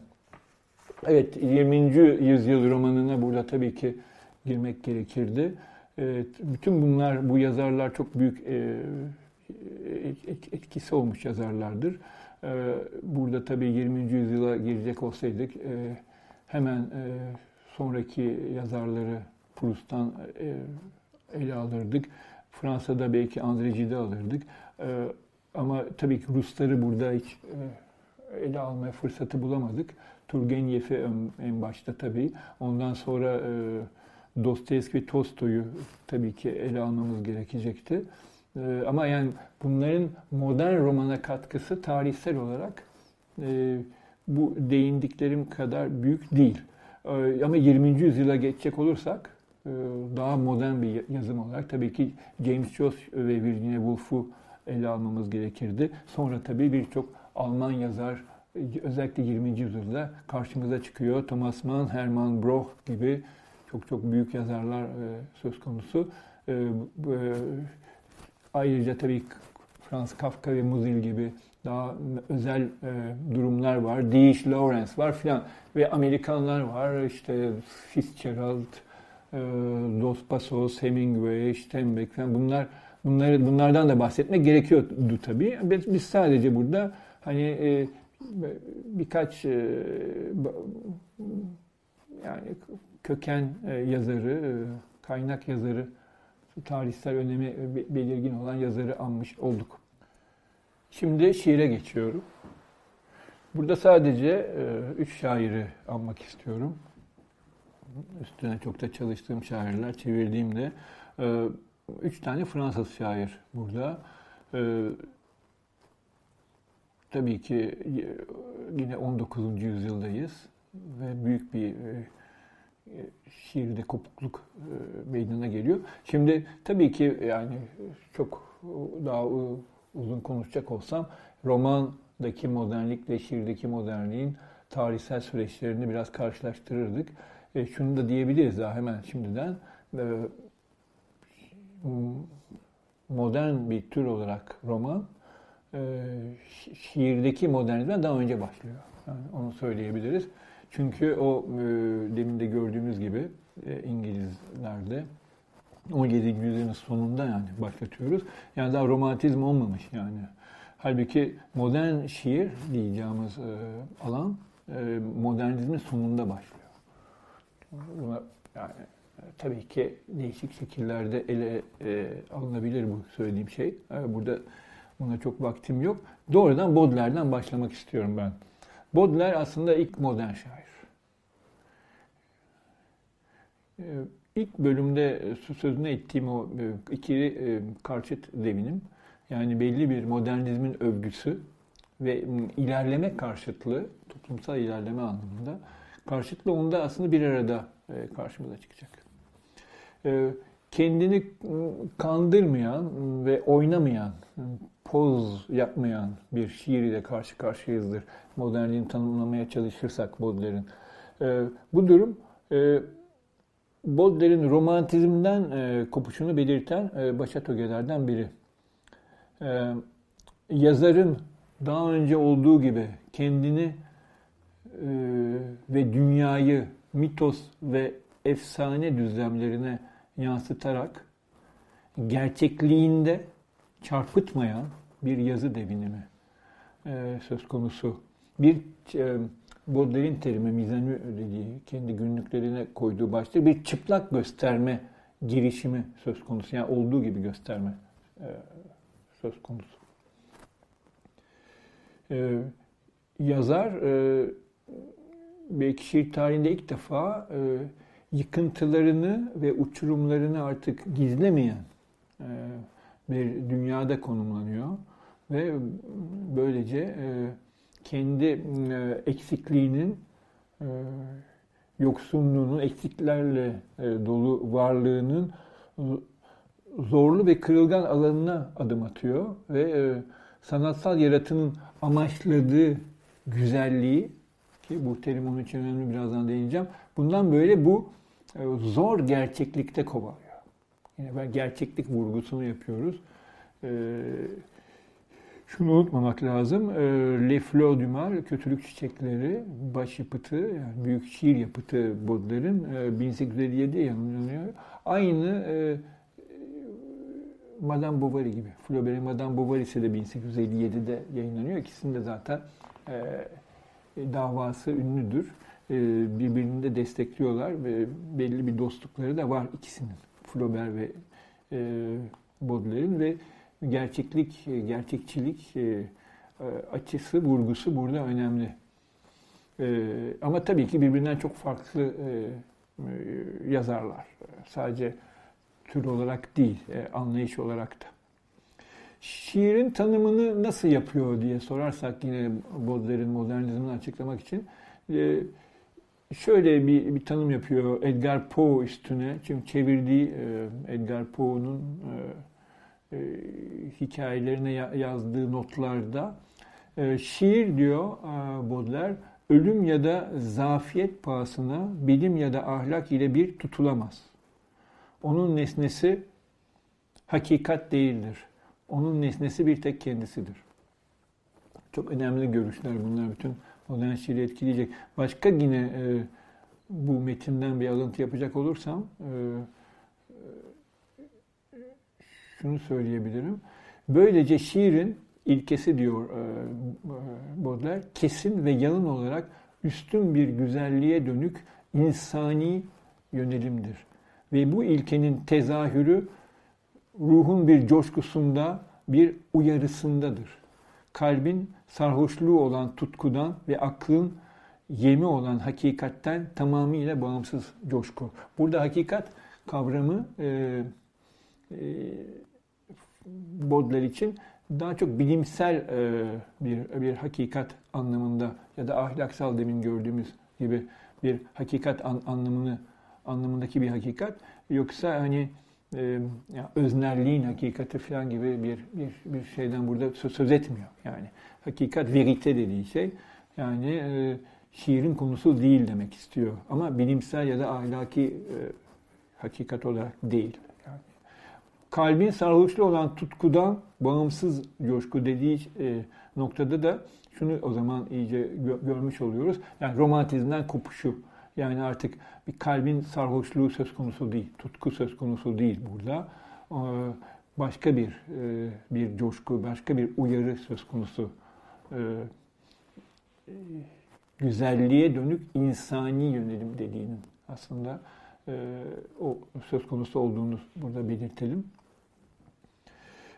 Evet, 20. yüzyıl romanına burada tabii ki girmek gerekirdi. Evet, bütün bunlar, bu yazarlar çok büyük e, etkisi olmuş yazarlardır. E, burada tabii 20. yüzyıla girecek olsaydık e, hemen sonraki yazarları Proust'tan ele alırdık. Fransa'da belki André Gide alırdık. Ama tabii ki Rusları burada hiç ele almaya fırsatı bulamadık. Turgenev'i en başta tabii. Ondan sonra Dostoyevski ve Tolstoy'u tabii ki ele almamız gerekecekti. Ee, ama yani bunların modern romana katkısı tarihsel olarak e, bu değindiklerim kadar büyük değil. Ee, ama 20. yüzyıla geçecek olursak e, daha modern bir yazım olarak tabii ki James Joyce ve Virginia Woolf'u ele almamız gerekirdi. Sonra tabii birçok Alman yazar özellikle 20. yüzyılda karşımıza çıkıyor. Thomas Mann, Hermann Broch gibi çok çok büyük yazarlar e, söz konusu. E, e, ayrıca tabii Franz Kafka ve Muzil gibi daha özel durumlar var. D.H. Lawrence var filan ve Amerikanlar var işte Fitzgerald, Dos Passos, Hemingway, Steinbeck falan bunlar bunları bunlardan da bahsetmek gerekiyordu tabii. Biz, sadece burada hani birkaç yani köken e, yazarı, e, kaynak yazarı, tarihsel önemi belirgin olan yazarı anmış olduk. Şimdi şiire geçiyorum. Burada sadece e, üç şairi anmak istiyorum. Üstüne çok da çalıştığım şairler, çevirdiğimde e, üç tane Fransız şair burada. E, tabii ki yine 19. yüzyıldayız ve büyük bir şiirde kopukluk meydana geliyor. Şimdi tabii ki yani çok daha uzun konuşacak olsam romandaki modernlikle şiirdeki modernliğin tarihsel süreçlerini biraz karşılaştırırdık. E, şunu da diyebiliriz daha hemen şimdiden. E, modern bir tür olarak roman e, şiirdeki modernizmden daha önce başlıyor. Yani onu söyleyebiliriz. Çünkü o e, demin de gördüğümüz gibi e, İngilizlerde 17. yüzyılın sonunda yani başlatıyoruz. Yani daha romantizm olmamış yani. Halbuki modern şiir diyeceğimiz e, alan e, modernizmin sonunda başlıyor. Buna, yani e, tabii ki değişik şekillerde ele e, alınabilir bu söylediğim şey. E, burada buna çok vaktim yok. Doğrudan Baudelaire'den başlamak istiyorum ben. Baudelaire aslında ilk modern şair. E, İlk bölümde sözünü ettiğim o e, ikili e, karşıt devinim, yani belli bir modernizmin övgüsü ve ilerleme karşıtlığı, toplumsal ilerleme anlamında karşıtlığı onda aslında bir arada e, karşımıza çıkacak. Kendini kandırmayan ve oynamayan, poz yapmayan bir şiir ile karşı karşıyayızdır. Modernliğini tanımlamaya çalışırsak Baudelaire'in. Bu durum Baudelaire'in romantizmden e, kopuşunu belirten e, başat ögelerden biri. E, yazarın daha önce olduğu gibi kendini e, ve dünyayı mitos ve efsane düzlemlerine yansıtarak gerçekliğinde çarpıtmayan bir yazı devinimi e, söz konusu. Bir e, Baudelaire'in terimi mizanü dediği, kendi günlüklerine koyduğu başlık bir çıplak gösterme girişimi söz konusu. Yani olduğu gibi gösterme e, söz konusu. E, yazar e, belki şiir tarihinde ilk defa e, yıkıntılarını ve uçurumlarını artık gizlemeyen e, bir dünyada konumlanıyor ve böylece e, kendi e, eksikliğinin, e, yoksunluğunun, eksiklerle e, dolu varlığının zorlu ve kırılgan alanına adım atıyor ve sanatsal yaratının amaçladığı güzelliği ki bu terim onun için önemli birazdan değineceğim. Bundan böyle bu zor gerçeklikte kovalıyor. Yine ben gerçeklik vurgusunu yapıyoruz. Şunu unutmamak lazım. E, Les Fleurs du Mal, Kötülük Çiçekleri, baş yapıtı, yani büyük şiir yapıtı Baudelaire'in 1857'de yayınlanıyor. Aynı e, Madame Bovary gibi. Flaubert'in Madame Bovary ise de 1857'de yayınlanıyor. İkisinin de zaten e, davası ünlüdür. birbirini de destekliyorlar ve belli bir dostlukları da var ikisinin. Flaubert ve Baudelaire'in ve gerçeklik, e, gerçekçilik e, e, açısı, vurgusu burada önemli. Ama tabii ki birbirinden çok farklı yazarlar. Sadece tür olarak değil, anlayış olarak da. Şiirin tanımını nasıl yapıyor diye sorarsak yine Baudelaire'in modernizmini açıklamak için şöyle bir, bir tanım yapıyor Edgar Poe üstüne. Çünkü çevirdiği Edgar Poe'nun e, hikayelerine yazdığı notlarda e, şiir diyor e, Baudelaire ölüm ya da zafiyet pahasına bilim ya da ahlak ile bir tutulamaz. Onun nesnesi hakikat değildir. Onun nesnesi bir tek kendisidir. Çok önemli görüşler bunlar bütün modern şiiri etkileyecek. Başka yine e, bu metinden bir alıntı yapacak olursam e, şunu söyleyebilirim. Böylece şiirin ilkesi diyor e, Baudelaire, kesin ve yalın olarak üstün bir güzelliğe dönük insani yönelimdir. Ve bu ilkenin tezahürü ruhun bir coşkusunda, bir uyarısındadır. Kalbin sarhoşluğu olan tutkudan ve aklın yemi olan hakikatten tamamıyla bağımsız coşku. Burada hakikat kavramı e, e, Baudelaire için daha çok bilimsel e, bir bir hakikat anlamında ya da ahlaksal demin gördüğümüz gibi bir hakikat an, anlamını anlamındaki bir hakikat. Yoksa hani e, ya öznerliğin hakikati falan gibi bir bir bir şeyden burada söz, söz etmiyor yani. Hakikat verite dediği şey yani e, şiirin konusu değil demek istiyor. Ama bilimsel ya da ahlaki e, hakikat olarak değil kalbin sarhoşlu olan tutkudan bağımsız coşku dediği e, noktada da şunu o zaman iyice gö- görmüş oluyoruz. Yani romantizmden kopuşu. Yani artık bir kalbin sarhoşluğu söz konusu değil, tutku söz konusu değil burada. E, başka bir e, bir coşku, başka bir uyarı söz konusu. E, e güzelliğe dönük insani yönelim dediğinin aslında e, o söz konusu olduğunu burada belirtelim.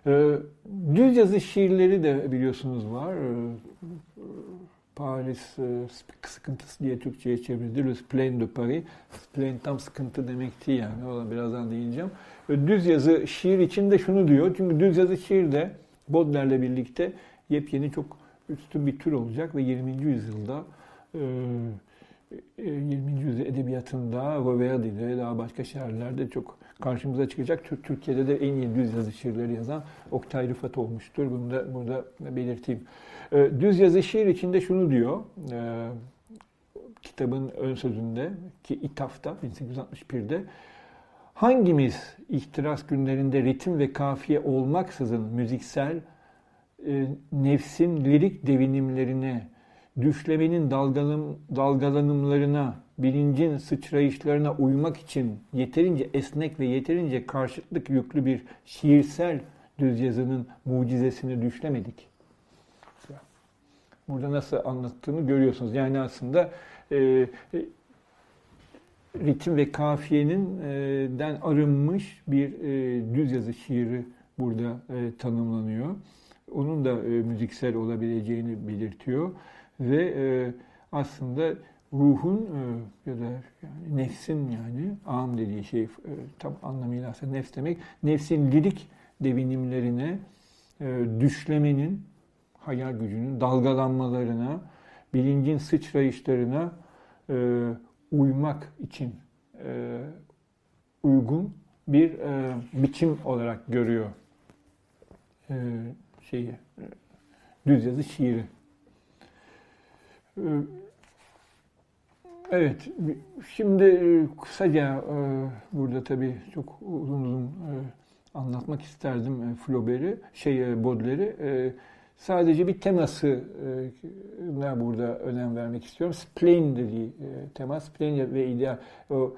Ee, düz yazı şiirleri de biliyorsunuz var. Ee, Paris e, sıkıntısı diye Türkçe'ye çevrildi. Le Plain de Paris. Plain tam sıkıntı demekti yani. Ona birazdan değineceğim. Düz yazı şiir için de şunu diyor. Çünkü düz yazı şiir de Baudelaire'le birlikte yepyeni çok üstün bir tür olacak ve 20. yüzyılda 20. E, yüzyıl edebiyatında, Roverdi'de, daha başka şairlerde çok karşımıza çıkacak. Türkiye'de de en iyi düz yazı şiirleri yazan Oktay Rıfat olmuştur. Bunu da burada belirteyim. Ee, düz yazı şiir içinde şunu diyor. E, kitabın ön sözünde ki İtaf'ta 1861'de hangimiz ihtiras günlerinde ritim ve kafiye olmaksızın müziksel e, nefsin lirik devinimlerine, düşlemenin dalgalanım, dalgalanımlarına, bilincin sıçrayışlarına uymak için yeterince esnek ve yeterince karşıtlık yüklü bir şiirsel düz yazının mucizesini düşlemedik. Burada nasıl anlattığını görüyorsunuz. Yani aslında e, e, ritim ve kafiyenin e, den arınmış bir e, düz yazı şiiri burada e, tanımlanıyor. Onun da e, müziksel olabileceğini belirtiyor ve e, aslında ruhun e, ya da yani nefsin yani am dediği şey e, tam anlamıyla aslında nefs demek nefsin lirik devinimlerine e, düşlemenin hayal gücünün dalgalanmalarına bilincin sıçrayışlarına uymak için uygun bir biçim olarak görüyor şeyi düz yazı şiiri. Evet, şimdi e, kısaca e, burada tabii çok uzun uzun e, anlatmak isterdim Flaubert'i, şey Baudelaire'i. Sadece bir teması burada önem vermek istiyorum. Spleen dediği tema, spleen ve ideal. O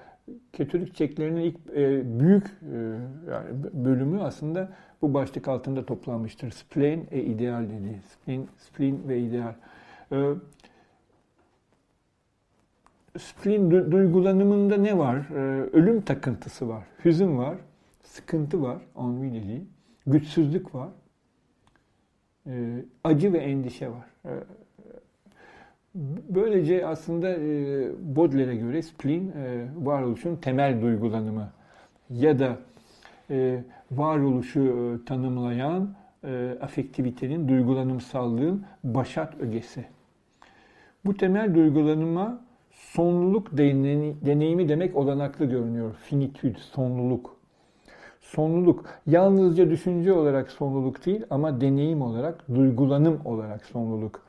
Katolik çeklerinin ilk büyük yani bölümü aslında bu başlık altında toplanmıştır. Spleen e ideal dediği. Spleen, spleen ve ideal spleen duygulanımında ne var? Ee, ölüm takıntısı var, hüzün var, sıkıntı var, ennui dediği, güçsüzlük var, ee, acı ve endişe var. Ee, böylece aslında e, Baudelaire'e göre spleen e, varoluşun temel duygulanımı ya da e, varoluşu tanımlayan afektivitenin, duygulanımsallığın başat ögesi. Bu temel duygulanıma sonluluk deneyimi demek olanaklı görünüyor. Finitüd, sonluluk. Sonluluk yalnızca düşünce olarak sonluluk değil ama deneyim olarak, duygulanım olarak sonluluk.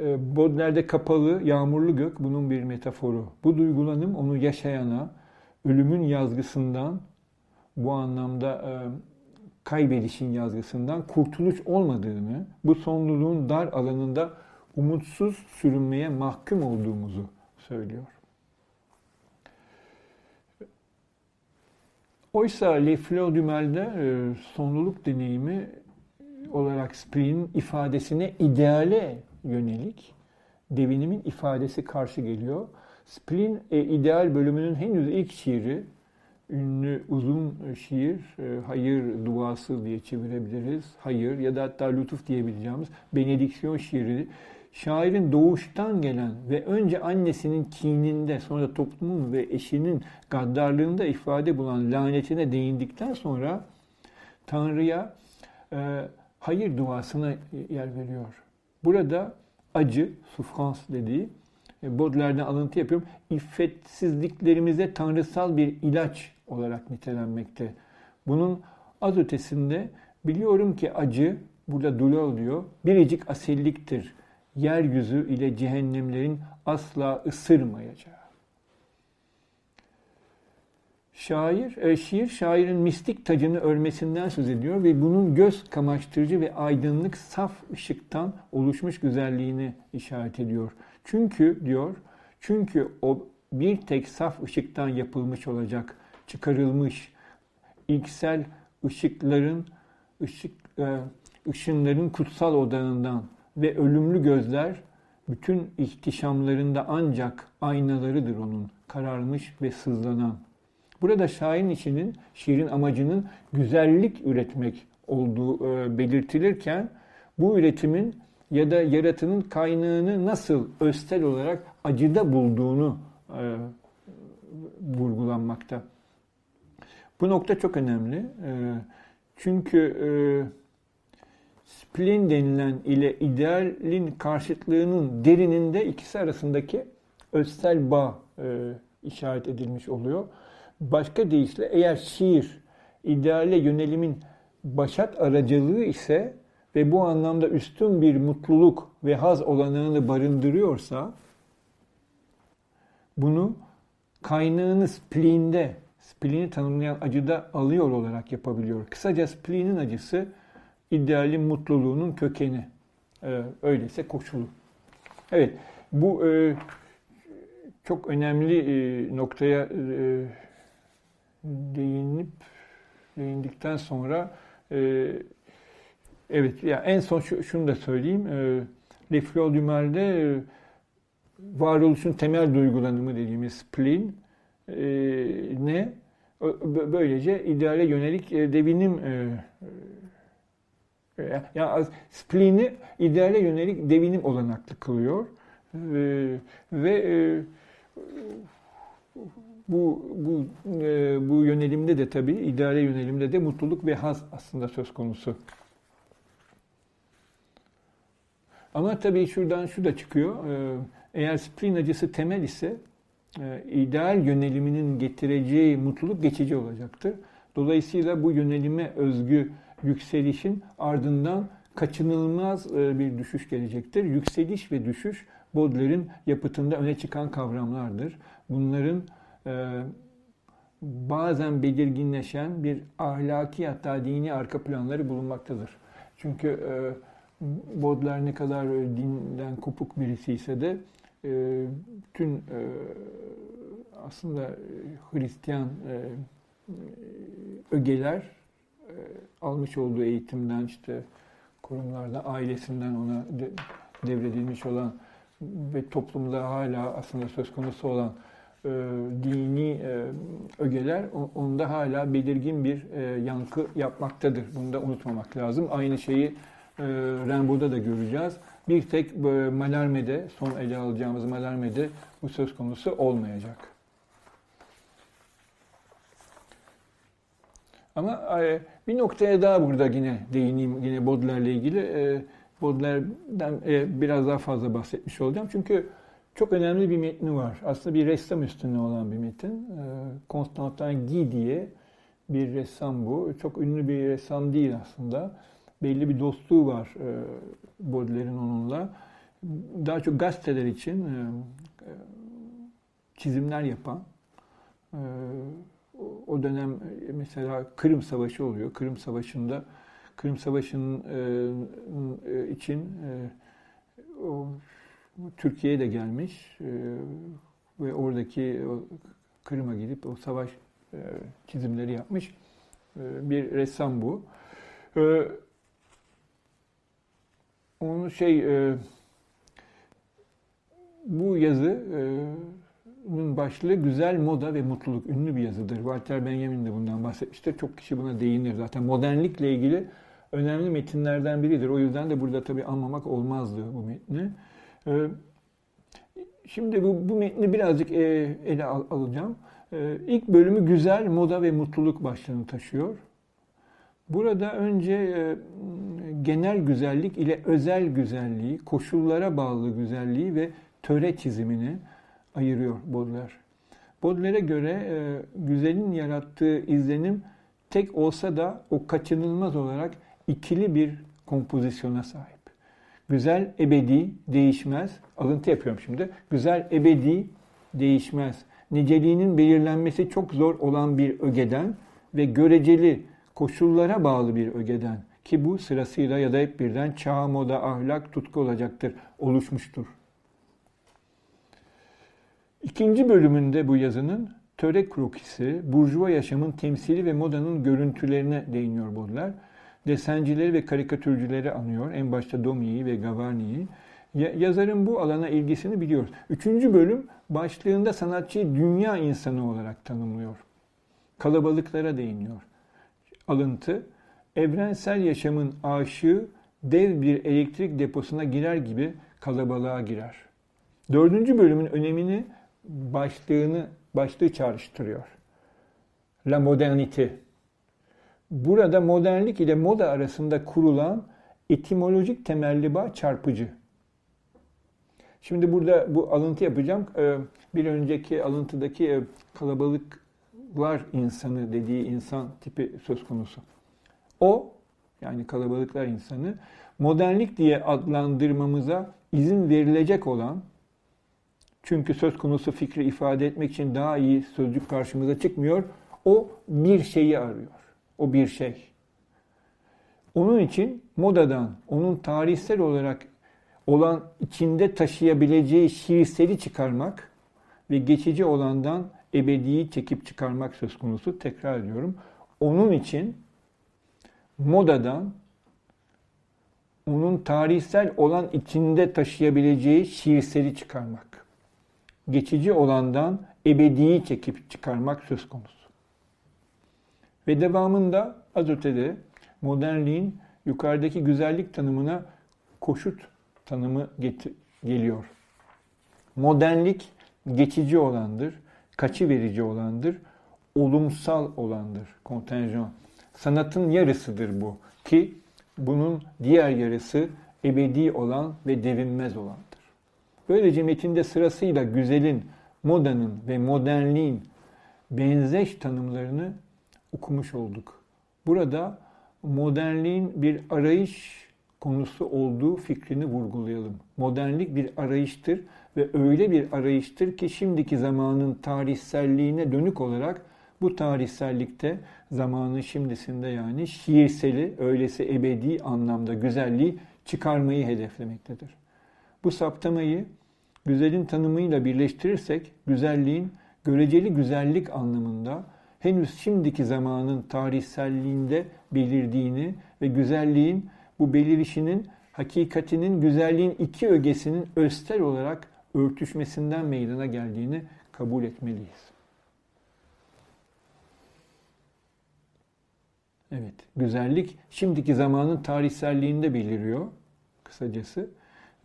Ee, Baudelaire'de kapalı, yağmurlu gök bunun bir metaforu. Bu duygulanım onu yaşayana, ölümün yazgısından bu anlamda e, kaybedişin yazgısından kurtuluş olmadığını, bu sonluluğun dar alanında umutsuz sürünmeye mahkum olduğumuzu söylüyor. Oysa Le Fleur du Mal'de e, sonluluk deneyimi olarak Splin'in ifadesine ideale yönelik devinimin ifadesi karşı geliyor. Splin e, ideal bölümünün henüz ilk şiiri, ünlü uzun şiir, e, hayır duası diye çevirebiliriz. Hayır ya da hatta lütuf diyebileceğimiz benediksiyon şiiri. Şairin doğuştan gelen ve önce annesinin kininde sonra toplumun ve eşinin gaddarlığında ifade bulan lanetine değindikten sonra Tanrı'ya e, hayır duasına yer veriyor. Burada acı, souffrance dediği, e, Baudelaire'den alıntı yapıyorum, iffetsizliklerimize tanrısal bir ilaç olarak nitelenmekte. Bunun az ötesinde biliyorum ki acı, burada douleur diyor, biricik asilliktir. Yeryüzü ile cehennemlerin asla ısırmayacağı. Şair, e, şiir şairin mistik tacını örmesinden söz ediyor ve bunun göz kamaştırıcı ve aydınlık saf ışıktan oluşmuş güzelliğini işaret ediyor. Çünkü diyor, çünkü o bir tek saf ışıktan yapılmış olacak, çıkarılmış, ilksel ışıkların, ışık, e, ışınların kutsal odağından ve ölümlü gözler bütün ihtişamlarında ancak aynalarıdır onun, kararmış ve sızlanan. Burada şairin içinin, şiirin amacının güzellik üretmek olduğu e, belirtilirken bu üretimin ya da yaratının kaynağını nasıl östel olarak acıda bulduğunu e, vurgulanmakta. Bu nokta çok önemli. E, çünkü e, spleen denilen ile idealin karşıtlığının derininde ikisi arasındaki östel bağ e, işaret edilmiş oluyor. Başka deyişle eğer şiir ideale yönelimin başat aracılığı ise ve bu anlamda üstün bir mutluluk ve haz olanağını barındırıyorsa bunu kaynağını splinde, splini tanımlayan acıda alıyor olarak yapabiliyor. Kısaca splinin acısı idealin mutluluğunun kökeni. Ee, öyleyse koşulu. Evet, bu e, çok önemli e, noktaya e, değinip değindikten sonra e, evet ya en son şu, şunu da söyleyeyim. E, Le Fleur e, varoluşun temel duygulanımı dediğimiz spleen e, ne? Böylece ideale yönelik e, devinim e, e, yani spleen'i ideale yönelik devinim olanaklı kılıyor. E, ve e, bu bu e, bu yönelimde de tabii idare yönelimde de mutluluk ve haz aslında söz konusu. Ama tabii şuradan şu da çıkıyor. E, eğer spleen acısı temel ise e, ideal yöneliminin getireceği mutluluk geçici olacaktır. Dolayısıyla bu yönelime özgü yükselişin ardından kaçınılmaz e, bir düşüş gelecektir. Yükseliş ve düşüş Baudelaire'in yapıtında öne çıkan kavramlardır. Bunların e, bazen belirginleşen bir ahlaki hatta dini arka planları bulunmaktadır. Çünkü e, Baudelaire ne kadar dinden kopuk birisi ise de bütün aslında Hristiyan ögeler almış olduğu eğitimden işte kurumlardan, ailesinden ona de, devredilmiş olan ve toplumda hala aslında söz konusu olan e, dini e, ögeler onda hala belirgin bir e, yankı yapmaktadır. Bunu da unutmamak lazım. Aynı şeyi e, Rimbaud'da da göreceğiz. Bir tek e, Malarme'de, son ele alacağımız Malarme'de bu söz konusu olmayacak. Ama e, bir noktaya daha burada yine değineyim, yine Baudelaire'le ilgili. E, Baudelaire'den e, biraz daha fazla bahsetmiş olacağım. Çünkü çok önemli bir metni var. Aslında bir ressam üstüne olan bir metin. Constantin Guy diye bir ressam bu. Çok ünlü bir ressam değil aslında. Belli bir dostluğu var Baudelaire'in onunla. Daha çok gazeteler için çizimler yapan, o dönem e, mesela Kırım Savaşı oluyor. Kırım Savaşı'nda Kırım Savaşı'nın e, için o Türkiye'ye de gelmiş ve oradaki Kırım'a gidip o savaş çizimleri yapmış bir ressam bu. Onu şey bu yazı bunun başlığı güzel moda ve mutluluk. Ünlü bir yazıdır. Walter Benjamin de bundan bahsetmiştir. Çok kişi buna değinir zaten. Modernlikle ilgili önemli metinlerden biridir. O yüzden de burada tabii anlamak olmazdı bu metni. Ee, şimdi bu, bu metni birazcık e, ele al, alacağım. Ee, ilk bölümü güzel moda ve mutluluk başlığını taşıyor. Burada önce e, genel güzellik ile özel güzelliği, koşullara bağlı güzelliği ve töre çizimini ayırıyor Baudelaire. Baudelaire'e göre e, güzelin yarattığı izlenim tek olsa da o kaçınılmaz olarak ikili bir kompozisyona sahip. Güzel ebedi, değişmez. Alıntı yapıyorum şimdi. Güzel ebedi, değişmez. Niceliğinin belirlenmesi çok zor olan bir ögeden ve göreceli koşullara bağlı bir ögeden ki bu sırasıyla ya da hep birden çağ, moda, ahlak, tutku olacaktır, oluşmuştur. İkinci bölümünde bu yazının töre krokisi, burjuva yaşamın temsili ve modanın görüntülerine değiniyor Baudelaire. Desencileri ve karikatürcüleri anıyor. En başta Domi'yi ve Gavarni'yi. Yazarın bu alana ilgisini biliyoruz. Üçüncü bölüm başlığında sanatçıyı dünya insanı olarak tanımlıyor. Kalabalıklara değiniyor. Alıntı, evrensel yaşamın aşığı dev bir elektrik deposuna girer gibi kalabalığa girer. Dördüncü bölümün önemini başlığını başlığı çağrıştırıyor. La modernite. Burada modernlik ile moda arasında kurulan etimolojik temelli bağ çarpıcı. Şimdi burada bu alıntı yapacağım. Ee, bir önceki alıntıdaki e, kalabalıklar insanı dediği insan tipi söz konusu. O yani kalabalıklar insanı modernlik diye adlandırmamıza izin verilecek olan çünkü söz konusu fikri ifade etmek için daha iyi sözcük karşımıza çıkmıyor. O bir şeyi arıyor. O bir şey. Onun için modadan, onun tarihsel olarak olan içinde taşıyabileceği şiirseli çıkarmak ve geçici olandan ebediyi çekip çıkarmak söz konusu. Tekrar ediyorum. Onun için modadan onun tarihsel olan içinde taşıyabileceği şiirseli çıkarmak geçici olandan ebediyi çekip çıkarmak söz konusu. Ve devamında az ötede modernliğin yukarıdaki güzellik tanımına koşut tanımı geliyor. Modernlik geçici olandır, kaçı verici olandır, olumsal olandır, kontenjan. Sanatın yarısıdır bu ki bunun diğer yarısı ebedi olan ve devinmez olan. Böylece metinde sırasıyla güzelin, modanın ve modernliğin benzeş tanımlarını okumuş olduk. Burada modernliğin bir arayış konusu olduğu fikrini vurgulayalım. Modernlik bir arayıştır ve öyle bir arayıştır ki şimdiki zamanın tarihselliğine dönük olarak bu tarihsellikte zamanın şimdisinde yani şiirseli, öylesi ebedi anlamda güzelliği çıkarmayı hedeflemektedir. Bu saptamayı güzelin tanımıyla birleştirirsek güzelliğin göreceli güzellik anlamında henüz şimdiki zamanın tarihselliğinde belirdiğini ve güzelliğin bu belirişinin hakikatinin güzelliğin iki ögesinin östel olarak örtüşmesinden meydana geldiğini kabul etmeliyiz. Evet, güzellik şimdiki zamanın tarihselliğinde beliriyor kısacası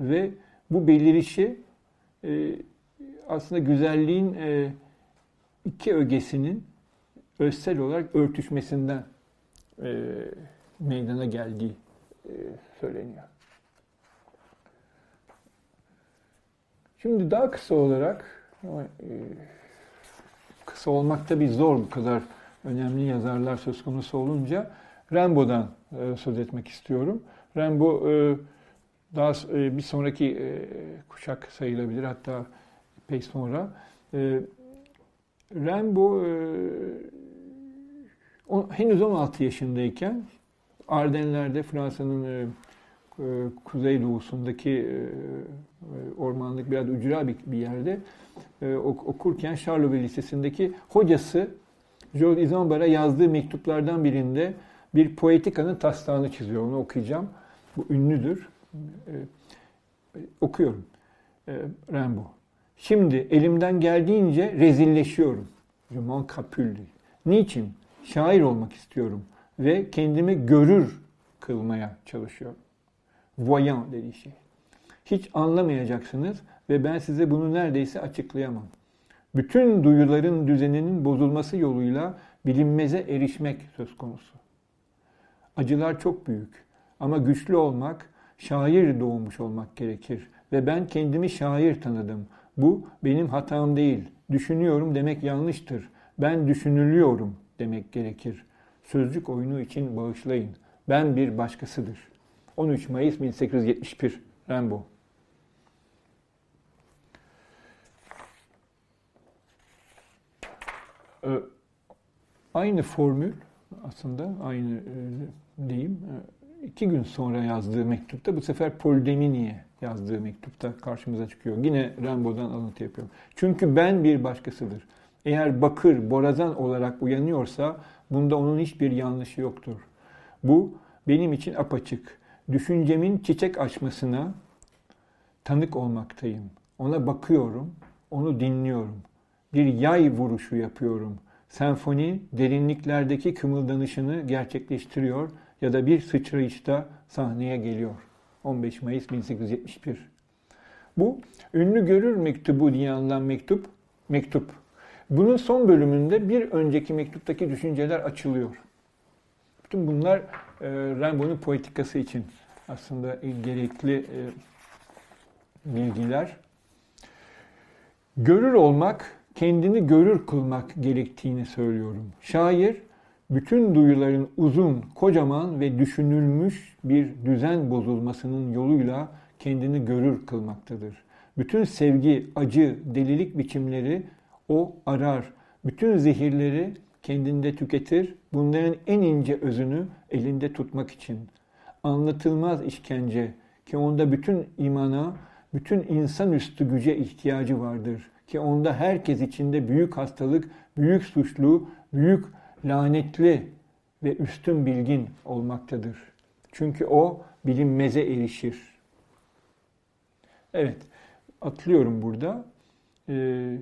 ve bu belirişi e, aslında güzelliğin e, iki ögesinin özsel olarak örtüşmesinden e, meydana geldiği e, söyleniyor. Şimdi daha kısa olarak ama, e, kısa olmak tabi zor bu kadar önemli yazarlar söz konusu olunca Rimbaud'dan e, söz etmek istiyorum. Rimbaud e, daha e, bir sonraki e, kuşak sayılabilir hatta pek sonra. E, Rimbaud o, henüz 16 yaşındayken Ardenler'de Fransa'nın e, e, kuzeydoğusundaki e, e, ormanlık biraz ücra bir, bir yerde e, okurken Charleville Lisesi'ndeki hocası Georges Isambard'a yazdığı mektuplardan birinde bir poetikanın taslağını çiziyor. Onu okuyacağım. Bu ünlüdür. E, okuyorum. E, Rimbaud. Şimdi elimden geldiğince rezilleşiyorum. Je m'en Niçin? Şair olmak istiyorum ve kendimi görür kılmaya çalışıyorum. Voyant dediği şey. Hiç anlamayacaksınız ve ben size bunu neredeyse açıklayamam. Bütün duyuların düzeninin bozulması yoluyla bilinmeze erişmek söz konusu. Acılar çok büyük ama güçlü olmak, şair doğmuş olmak gerekir ve ben kendimi şair tanıdım. Bu benim hatam değil. Düşünüyorum demek yanlıştır. Ben düşünülüyorum demek gerekir. Sözcük oyunu için bağışlayın. Ben bir başkasıdır. 13 Mayıs 1871 Rimbaud Ee, aynı formül aslında aynı e, diyeyim e, iki gün sonra yazdığı mektupta bu sefer Poldemini'ye yazdığı mektupta karşımıza çıkıyor. Yine Rimbaud'dan alıntı yapıyorum. Çünkü ben bir başkasıdır. Eğer bakır, borazan olarak uyanıyorsa bunda onun hiçbir yanlışı yoktur. Bu benim için apaçık. Düşüncemin çiçek açmasına tanık olmaktayım. Ona bakıyorum, onu dinliyorum bir yay vuruşu yapıyorum. Senfoni derinliklerdeki kımıldanışını gerçekleştiriyor ya da bir sıçrayışta sahneye geliyor. 15 Mayıs 1871. Bu ünlü görür mektubu diye anılan mektup, mektup. Bunun son bölümünde bir önceki mektuptaki düşünceler açılıyor. Bütün bunlar e, Rimbaud'un poetikası için aslında gerekli e, bilgiler. Görür olmak kendini görür kılmak gerektiğini söylüyorum. Şair bütün duyuların uzun, kocaman ve düşünülmüş bir düzen bozulmasının yoluyla kendini görür kılmaktadır. Bütün sevgi, acı, delilik biçimleri o arar. Bütün zehirleri kendinde tüketir. Bunların en ince özünü elinde tutmak için. Anlatılmaz işkence ki onda bütün imana, bütün insanüstü güce ihtiyacı vardır ki onda herkes içinde büyük hastalık, büyük suçlu, büyük lanetli ve üstün bilgin olmaktadır. Çünkü o bilinmeze erişir. Evet, atlıyorum burada. Ee,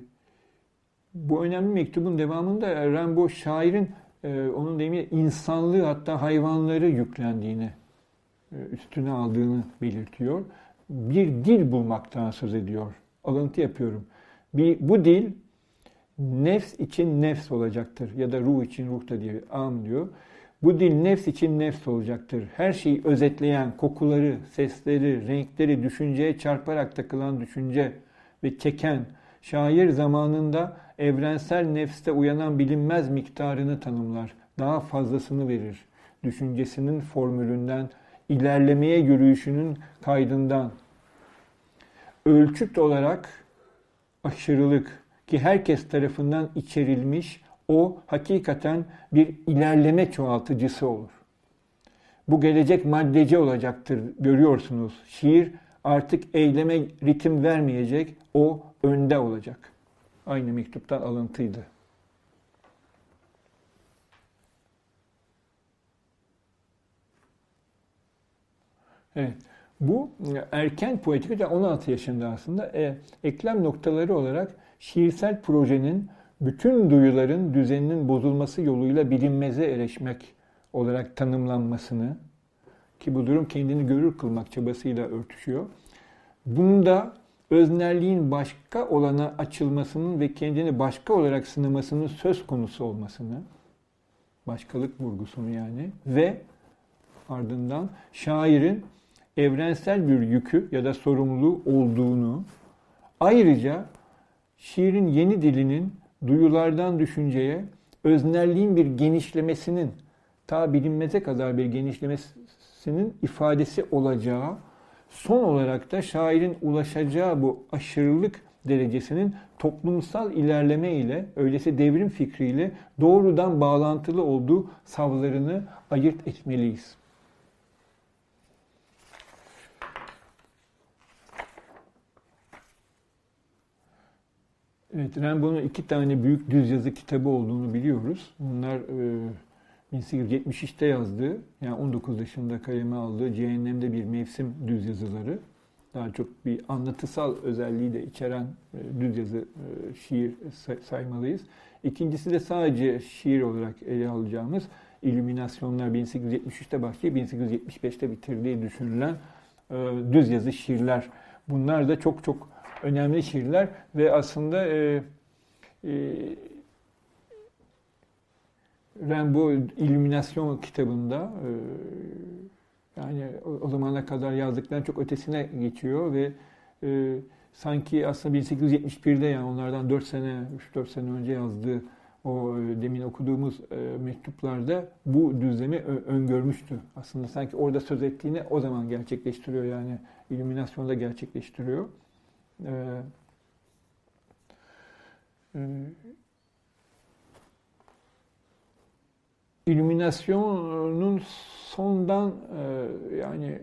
bu önemli mektubun devamında Rimbaud şairin e, onun deyimiyle insanlığı hatta hayvanları yüklendiğini, e, üstüne aldığını belirtiyor. Bir dil bulmaktan söz ediyor. Alıntı yapıyorum. Bir, bu dil nefs için nefs olacaktır ya da ruh için ruh da diye am diyor. Bu dil nefs için nefs olacaktır. Her şeyi özetleyen kokuları, sesleri, renkleri düşünceye çarparak takılan düşünce ve çeken şair zamanında evrensel nefste uyanan bilinmez miktarını tanımlar. Daha fazlasını verir. Düşüncesinin formülünden, ilerlemeye yürüyüşünün kaydından. Ölçüt olarak aşırılık ki herkes tarafından içerilmiş o hakikaten bir ilerleme çoğaltıcısı olur. Bu gelecek maddeci olacaktır görüyorsunuz. Şiir artık eyleme ritim vermeyecek, o önde olacak. Aynı mektuptan alıntıydı. Evet. Bu erken poetik 16 yaşında aslında e, eklem noktaları olarak şiirsel projenin bütün duyuların düzeninin bozulması yoluyla bilinmeze erişmek olarak tanımlanmasını ki bu durum kendini görür kılmak çabasıyla örtüşüyor. Bunda öznerliğin başka olana açılmasının ve kendini başka olarak sınamasının söz konusu olmasını, başkalık vurgusunu yani ve ardından şairin evrensel bir yükü ya da sorumluluğu olduğunu, ayrıca şiirin yeni dilinin duyulardan düşünceye, öznelliğin bir genişlemesinin, ta bilinmeze kadar bir genişlemesinin ifadesi olacağı, son olarak da şairin ulaşacağı bu aşırılık derecesinin toplumsal ilerleme ile, öylesi devrim fikriyle doğrudan bağlantılı olduğu savlarını ayırt etmeliyiz. Evet, Rimbaud'un iki tane büyük düz yazı kitabı olduğunu biliyoruz. Bunlar e, 1873'te yazdığı, yani 19 yaşında kaleme aldığı Cehennemde Bir Mevsim düz yazıları. Daha çok bir anlatısal özelliği de içeren e, düz yazı e, şiir saymalıyız. İkincisi de sadece şiir olarak ele alacağımız İllüminasyonlar 1873'te başlayıp 1875'te bitirdiği düşünülen e, düz yazı şiirler. Bunlar da çok çok önemli şiirler ve aslında e, e, Rimbaud İllüminasyon kitabında e, yani o, o zamana kadar yazdıklarının çok ötesine geçiyor ve e, sanki aslında 1871'de yani onlardan 4 sene, 3-4 sene önce yazdığı o e, demin okuduğumuz e, mektuplarda bu düzlemi öngörmüştü. Aslında sanki orada söz ettiğini o zaman gerçekleştiriyor yani illüminasyonda gerçekleştiriyor. Ee, e, illüminasyonun sondan e, yani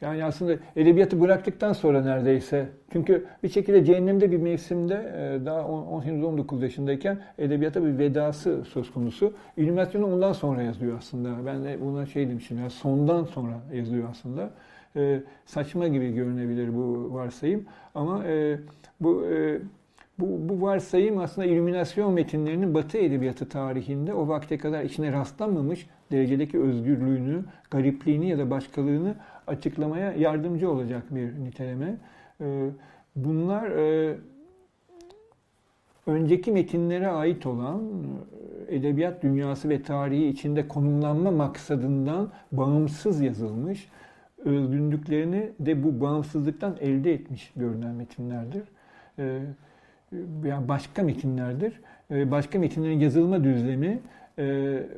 yani aslında edebiyatı bıraktıktan sonra neredeyse. Çünkü bir şekilde cehennemde bir mevsimde e, daha 18-19 yaşındayken edebiyata bir vedası söz konusu. İllüminasyonu ondan sonra yazıyor aslında. Ben de buna şey demişim ya sondan sonra yazıyor aslında. E, saçma gibi görünebilir bu varsayım. Ama e, bu e, bu, bu varsayım aslında illüminasyon metinlerinin Batı edebiyatı tarihinde o vakte kadar içine rastlanmamış derecedeki özgürlüğünü, garipliğini ya da başkalığını açıklamaya yardımcı olacak bir niteleme. Ee, bunlar e, önceki metinlere ait olan e, edebiyat dünyası ve tarihi içinde konumlanma maksadından bağımsız yazılmış, özgünlüklerini de bu bağımsızlıktan elde etmiş görünen metinlerdir. Ee, yani başka metinlerdir. Ee, başka metinlerin yazılma düzlemi e,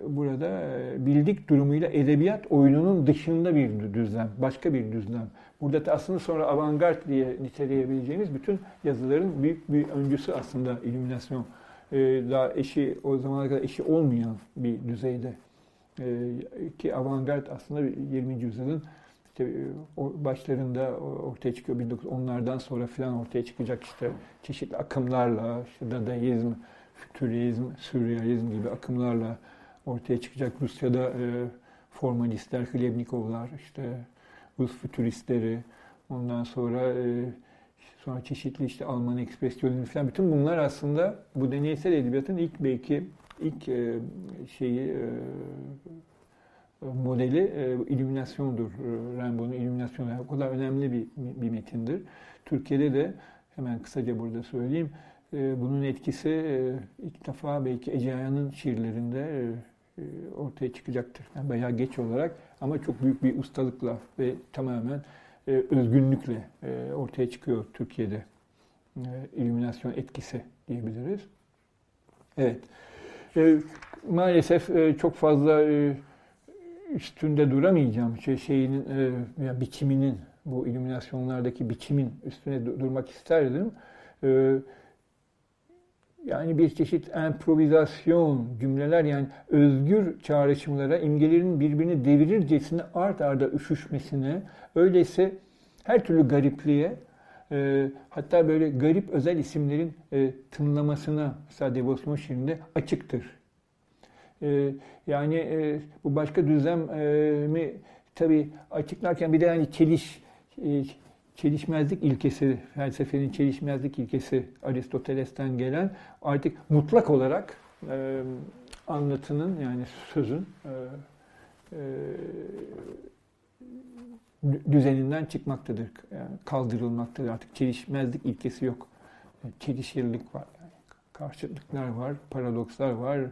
burada e, bildik durumuyla edebiyat oyununun dışında bir düzlem, başka bir düzlem. Burada da aslında sonra avantgard diye niteleyebileceğimiz bütün yazıların büyük bir öncüsü aslında illüminasyon. Ee, daha eşi, o zamana kadar eşi olmayan bir düzeyde. Ki avantgard aslında 20. yüzyılın işte e, başlarında ortaya çıkıyor 1910'lardan sonra filan ortaya çıkacak işte çeşitli akımlarla işte Dadaizm, Fütürizm, Sürrealizm gibi akımlarla ortaya çıkacak. Rusya'da e, formalistler, Hlebnikovlar, işte Rus fütüristleri, ondan sonra e, sonra çeşitli işte Alman ekspresyonizmi falan bütün bunlar aslında bu deneysel edebiyatın ilk belki ilk şeyi modeli e, illüminasyondur. E, Rimbaud'un illüminasyonu o kadar önemli bir, bir metindir. Türkiye'de de hemen kısaca burada söyleyeyim. E, bunun etkisi e, ilk defa belki Ece Aya'nın şiirlerinde e, ortaya çıkacaktır. Yani bayağı geç olarak ama çok büyük bir ustalıkla ve tamamen e, özgünlükle e, ortaya çıkıyor Türkiye'de. E, illüminasyon etkisi diyebiliriz. Evet. E, maalesef e, çok fazla e, üstünde duramayacağım şey şeyinin e, yani biçiminin bu illüminasyonlardaki biçimin üstüne durmak isterdim. E, yani bir çeşit improvizasyon cümleler yani özgür çağrışımlara imgelerin birbirini devirircesine art arda üşüşmesine öyleyse her türlü garipliğe e, hatta böyle garip özel isimlerin e, tınlamasına mesela Devosyon şiirinde açıktır. E, yani e, bu başka düzlemi tabi açıklarken bir de yani çeliş e, çelişmezlik ilkesi, felsefenin çelişmezlik ilkesi Aristoteles'ten gelen artık mutlak olarak e, anlatının yani sözün e, e, düzeninden çıkmaktadır, yani kaldırılmaktadır. Artık çelişmezlik ilkesi yok. Yani çelişirlik var, yani karşıtlıklar var, paradokslar var, e,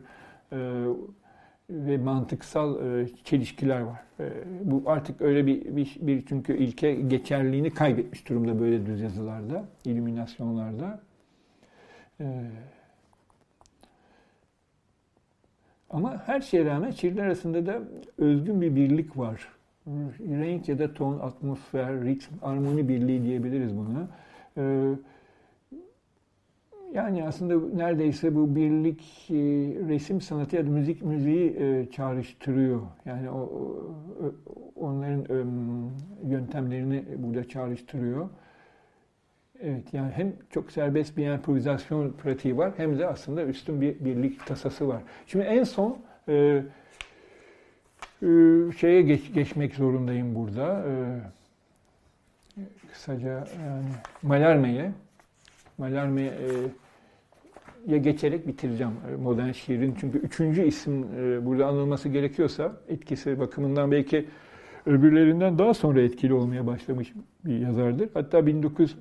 ve mantıksal e, çelişkiler var. E, bu artık öyle bir, bir, bir çünkü ilke geçerliğini kaybetmiş durumda böyle düz yazılarda, ilüminasyonlarda. Ama her şeye rağmen şiirler arasında da özgün bir birlik var. Renk ya da ton, atmosfer, ritm, armoni birliği diyebiliriz buna. Yani aslında neredeyse bu birlik e, resim sanatı ya da müzik müziği e, çağrıştırıyor. Yani o, o onların e, yöntemlerini burada çağrıştırıyor. Evet yani hem çok serbest bir improvizasyon pratiği var hem de aslında üstün bir birlik tasası var. Şimdi en son e, e, şeye geç, geçmek zorundayım burada. E, kısaca yani Malarme'ye. Malarme'ye ya geçerek bitireceğim modern şiirin. Çünkü üçüncü isim e, burada anılması gerekiyorsa etkisi bakımından belki öbürlerinden daha sonra etkili olmaya başlamış bir yazardır. Hatta 19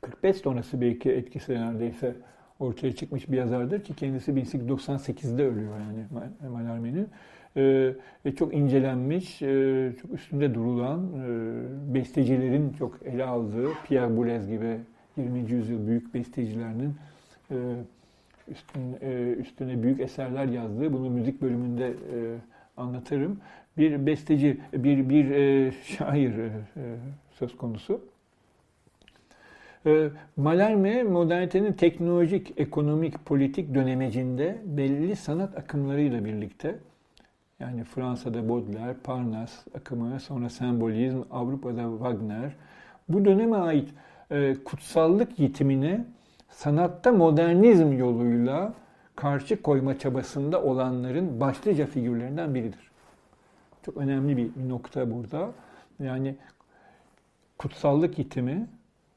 45 sonrası belki etkisi neredeyse ortaya çıkmış bir yazardır ki kendisi 1898'de ölüyor yani Mallarmé'nin. Ee, ve çok incelenmiş, e, çok üstünde durulan, e, bestecilerin çok ele aldığı, Pierre Boulez gibi 20. yüzyıl büyük bestecilerinin e, e, üstüne büyük eserler yazdığı, bunu müzik bölümünde e, anlatırım. Bir besteci, bir, bir e, şair söz konusu. E, modernitenin teknolojik, ekonomik, politik dönemecinde belli sanat akımlarıyla birlikte yani Fransa'da Baudelaire, Parnas akımı, sonra sembolizm, Avrupa'da Wagner bu döneme ait kutsallık yitimine sanatta modernizm yoluyla karşı koyma çabasında olanların başlıca figürlerinden biridir. Çok önemli bir, nokta burada. Yani kutsallık yitimi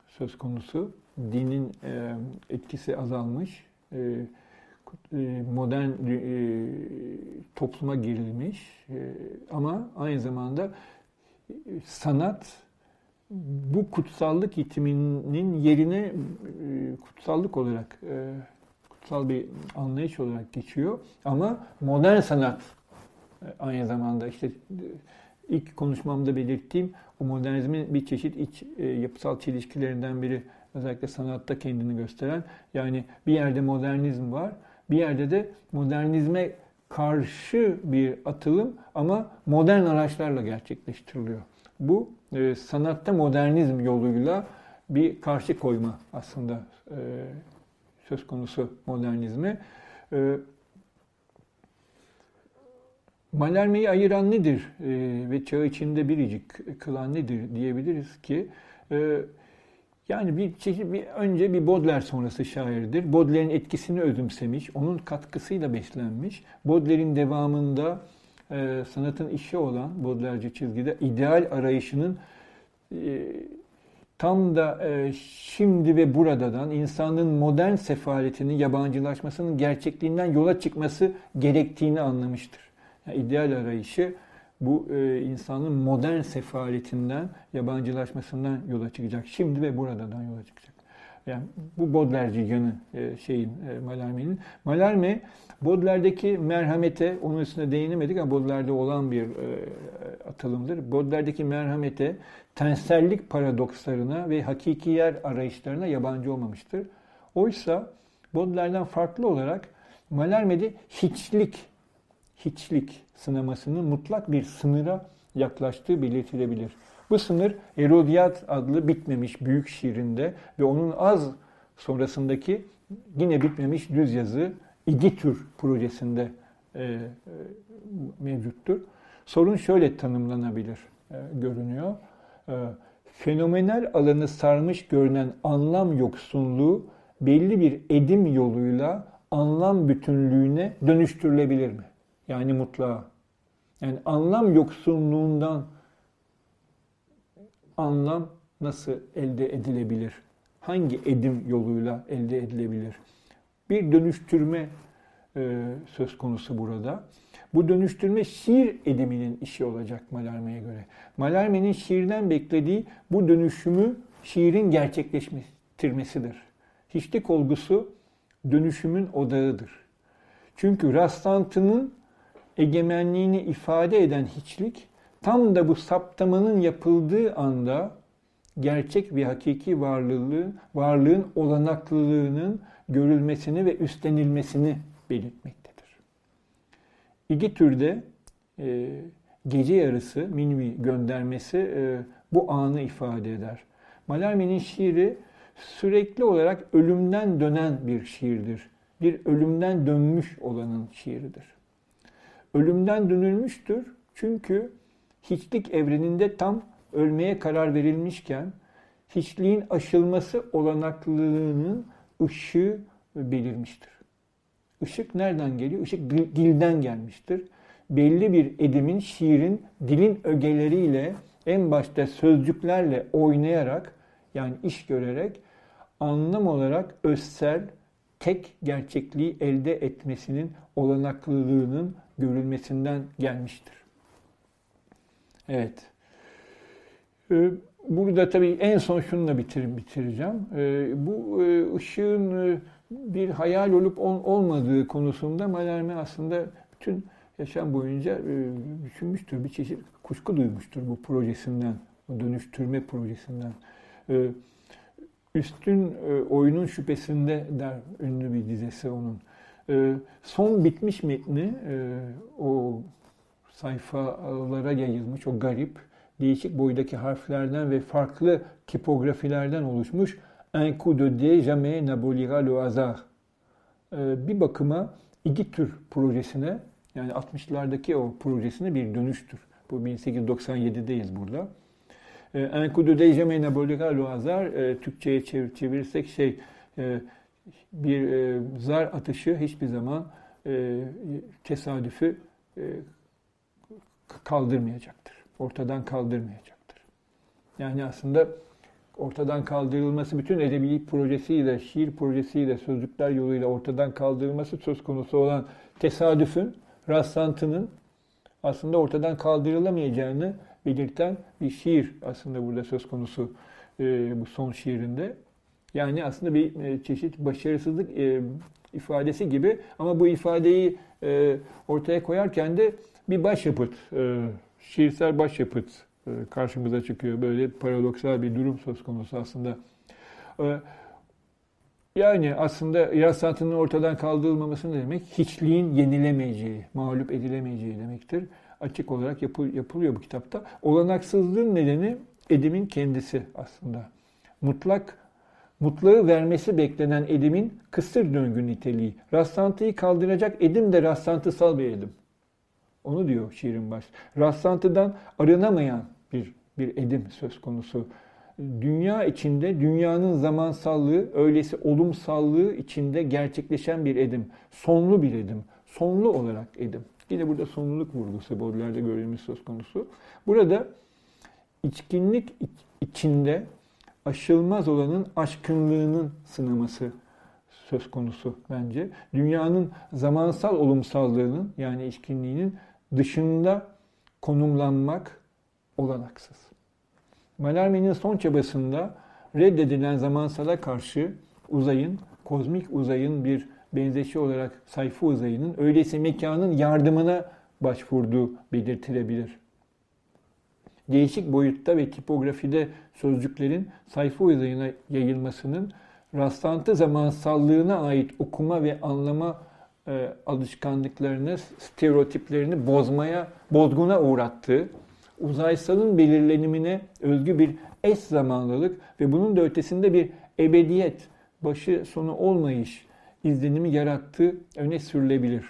söz konusu. Dinin e, etkisi azalmış. E, e, modern topluma girilmiş. Ama aynı zamanda sanat bu kutsallık itiminin yerine kutsallık olarak kutsal bir anlayış olarak geçiyor. Ama modern sanat aynı zamanda işte ilk konuşmamda belirttiğim o modernizmin bir çeşit iç e, yapısal çelişkilerinden biri özellikle sanatta kendini gösteren. Yani bir yerde modernizm var, bir yerde de modernizme karşı bir atılım ama modern araçlarla gerçekleştiriliyor. Bu e, sanatta modernizm yoluyla bir karşı koyma aslında e, söz konusu modernizme. E, Malermeyi ayıran nedir e, ve çağ içinde biricik kılan nedir diyebiliriz ki e, yani bir çeşit bir önce bir Baudelaire sonrası şairdir. Baudelaire'in etkisini özümsemiş, onun katkısıyla beslenmiş. Baudelaire'in devamında e, sanatın işi olan Baudelaire'ci çizgide ideal arayışının e, tam da e, şimdi ve buradan insanın modern sefaletinin, yabancılaşmasının gerçekliğinden yola çıkması gerektiğini anlamıştır. Yani ideal arayışı bu e, insanın modern sefaletinden, yabancılaşmasından yola çıkacak. Şimdi ve buradan yola çıkacak. Yani bu Baudelaire'ci yanı e, şeyin e, Mallarmé'nin. Mallarmé Baudelaire'deki merhamete, onun üstüne değinemedik ama Baudelaire'de olan bir e, atılımdır. Baudelaire'deki merhamete, tensellik paradokslarına ve hakiki yer arayışlarına yabancı olmamıştır. Oysa Baudelaire'den farklı olarak Mallarmé'de hiçlik hiçlik sınamasının mutlak bir sınıra yaklaştığı belirtilebilir. Bu sınır Erodiyat adlı bitmemiş büyük şiirinde ve onun az sonrasındaki yine bitmemiş düz yazı İgitür projesinde e, e, mevcuttur. Sorun şöyle tanımlanabilir e, görünüyor. E, fenomenal alanı sarmış görünen anlam yoksunluğu belli bir edim yoluyla anlam bütünlüğüne dönüştürülebilir mi? Yani mutlağa. Yani anlam yoksunluğundan anlam nasıl elde edilebilir? Hangi edim yoluyla elde edilebilir? Bir dönüştürme e, söz konusu burada. Bu dönüştürme şiir ediminin işi olacak Malarme'ye göre. Malarme'nin şiirden beklediği bu dönüşümü şiirin gerçekleştirmesidir. Hiçlik olgusu dönüşümün odağıdır. Çünkü rastlantının egemenliğini ifade eden hiçlik tam da bu saptamanın yapıldığı anda gerçek ve hakiki varlığın, varlığın olanaklılığının görülmesini ve üstlenilmesini belirtmektedir. İki türde e, gece yarısı, minvi göndermesi e, bu anı ifade eder. Malarme'nin şiiri sürekli olarak ölümden dönen bir şiirdir. Bir ölümden dönmüş olanın şiiridir. Ölümden dönülmüştür çünkü hiçlik evreninde tam ölmeye karar verilmişken hiçliğin aşılması olanaklılığının ışığı belirmiştir. Işık nereden geliyor? Işık dilden gelmiştir. Belli bir edimin, şiirin, dilin ögeleriyle en başta sözcüklerle oynayarak yani iş görerek anlam olarak özsel, tek gerçekliği elde etmesinin olanaklılığının görülmesinden gelmiştir. Evet. Ee, burada tabii en son şununla bitir, bitireceğim. Ee, bu e, ışığın e, bir hayal olup olmadığı konusunda Malerme aslında bütün yaşam boyunca e, düşünmüştür. Bir çeşit kuşku duymuştur bu projesinden, o dönüştürme projesinden. Ee, üstün oyunun şüphesinde der ünlü bir dizesi onun. Son bitmiş metni o sayfalara yayılmış o garip, değişik boydaki harflerden ve farklı tipografilerden oluşmuş Un coup de dé jamais n'abolira le hasard. Ee, bir bakıma İGİTÜR projesine yani 60'lardaki o projesine bir dönüştür. Bu 1897'deyiz burada. Ee, Un coup de dé jamais n'abolira le hasard e, Türkçe'ye çevirirsek şey e, bir e, zar atışı hiçbir zaman tesadüfü kaldırmayacaktır. Ortadan kaldırmayacaktır. Yani aslında ortadan kaldırılması bütün edebi projesiyle, şiir projesiyle, sözlükler yoluyla ortadan kaldırılması söz konusu olan tesadüfün, rastlantının aslında ortadan kaldırılamayacağını belirten bir şiir aslında burada söz konusu e, bu son şiirinde. Yani aslında bir e, çeşit başarısızlık e, ifadesi gibi ama bu ifadeyi e, ortaya koyarken de bir başyapıt, e, şiirsel başyapıt e, karşımıza çıkıyor. Böyle paradoksal bir durum söz konusu aslında. E, yani aslında İran sanatının ortadan kaldırılmaması ne demek? Hiçliğin yenilemeyeceği, mağlup edilemeyeceği demektir. Açık olarak yapı, yapılıyor bu kitapta. Olanaksızlığın nedeni edimin kendisi aslında. Mutlak mutlağı vermesi beklenen edimin kısır döngü niteliği. Rastlantıyı kaldıracak edim de rastlantısal bir edim. Onu diyor şiirin baş. Rastlantıdan arınamayan bir, bir edim söz konusu. Dünya içinde, dünyanın zamansallığı, öylesi olumsallığı içinde gerçekleşen bir edim. Sonlu bir edim. Sonlu olarak edim. Yine burada sonluluk vurgusu Baudelaire'de gördüğümüz söz konusu. Burada içkinlik içinde aşılmaz olanın aşkınlığının sınaması söz konusu bence. Dünyanın zamansal olumsallığının yani içkinliğinin dışında konumlanmak olanaksız. Malarme'nin son çabasında reddedilen zamansala karşı uzayın, kozmik uzayın bir benzeşi olarak sayfa uzayının öyleyse mekanın yardımına başvurduğu belirtilebilir. Değişik boyutta ve tipografide sözcüklerin sayfa uzayına yayılmasının rastlantı zamansallığına ait okuma ve anlama e, alışkanlıklarını, stereotiplerini bozmaya, bozguna uğrattığı, uzaysalın belirlenimine özgü bir eş zamanlılık ve bunun da ötesinde bir ebediyet, başı sonu olmayış izlenimi yarattığı öne sürülebilir.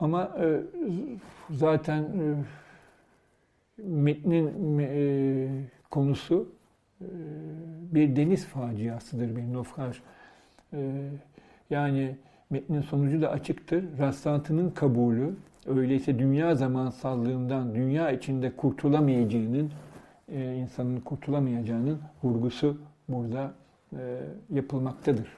Ama e, zaten e, metnin e, konusu e, bir deniz faciasıdır, bir naufraj. Yani metnin sonucu da açıktır. Rastlantının kabulü, öyleyse dünya zamansallığından, dünya içinde kurtulamayacağının, e, insanın kurtulamayacağının vurgusu burada e, yapılmaktadır.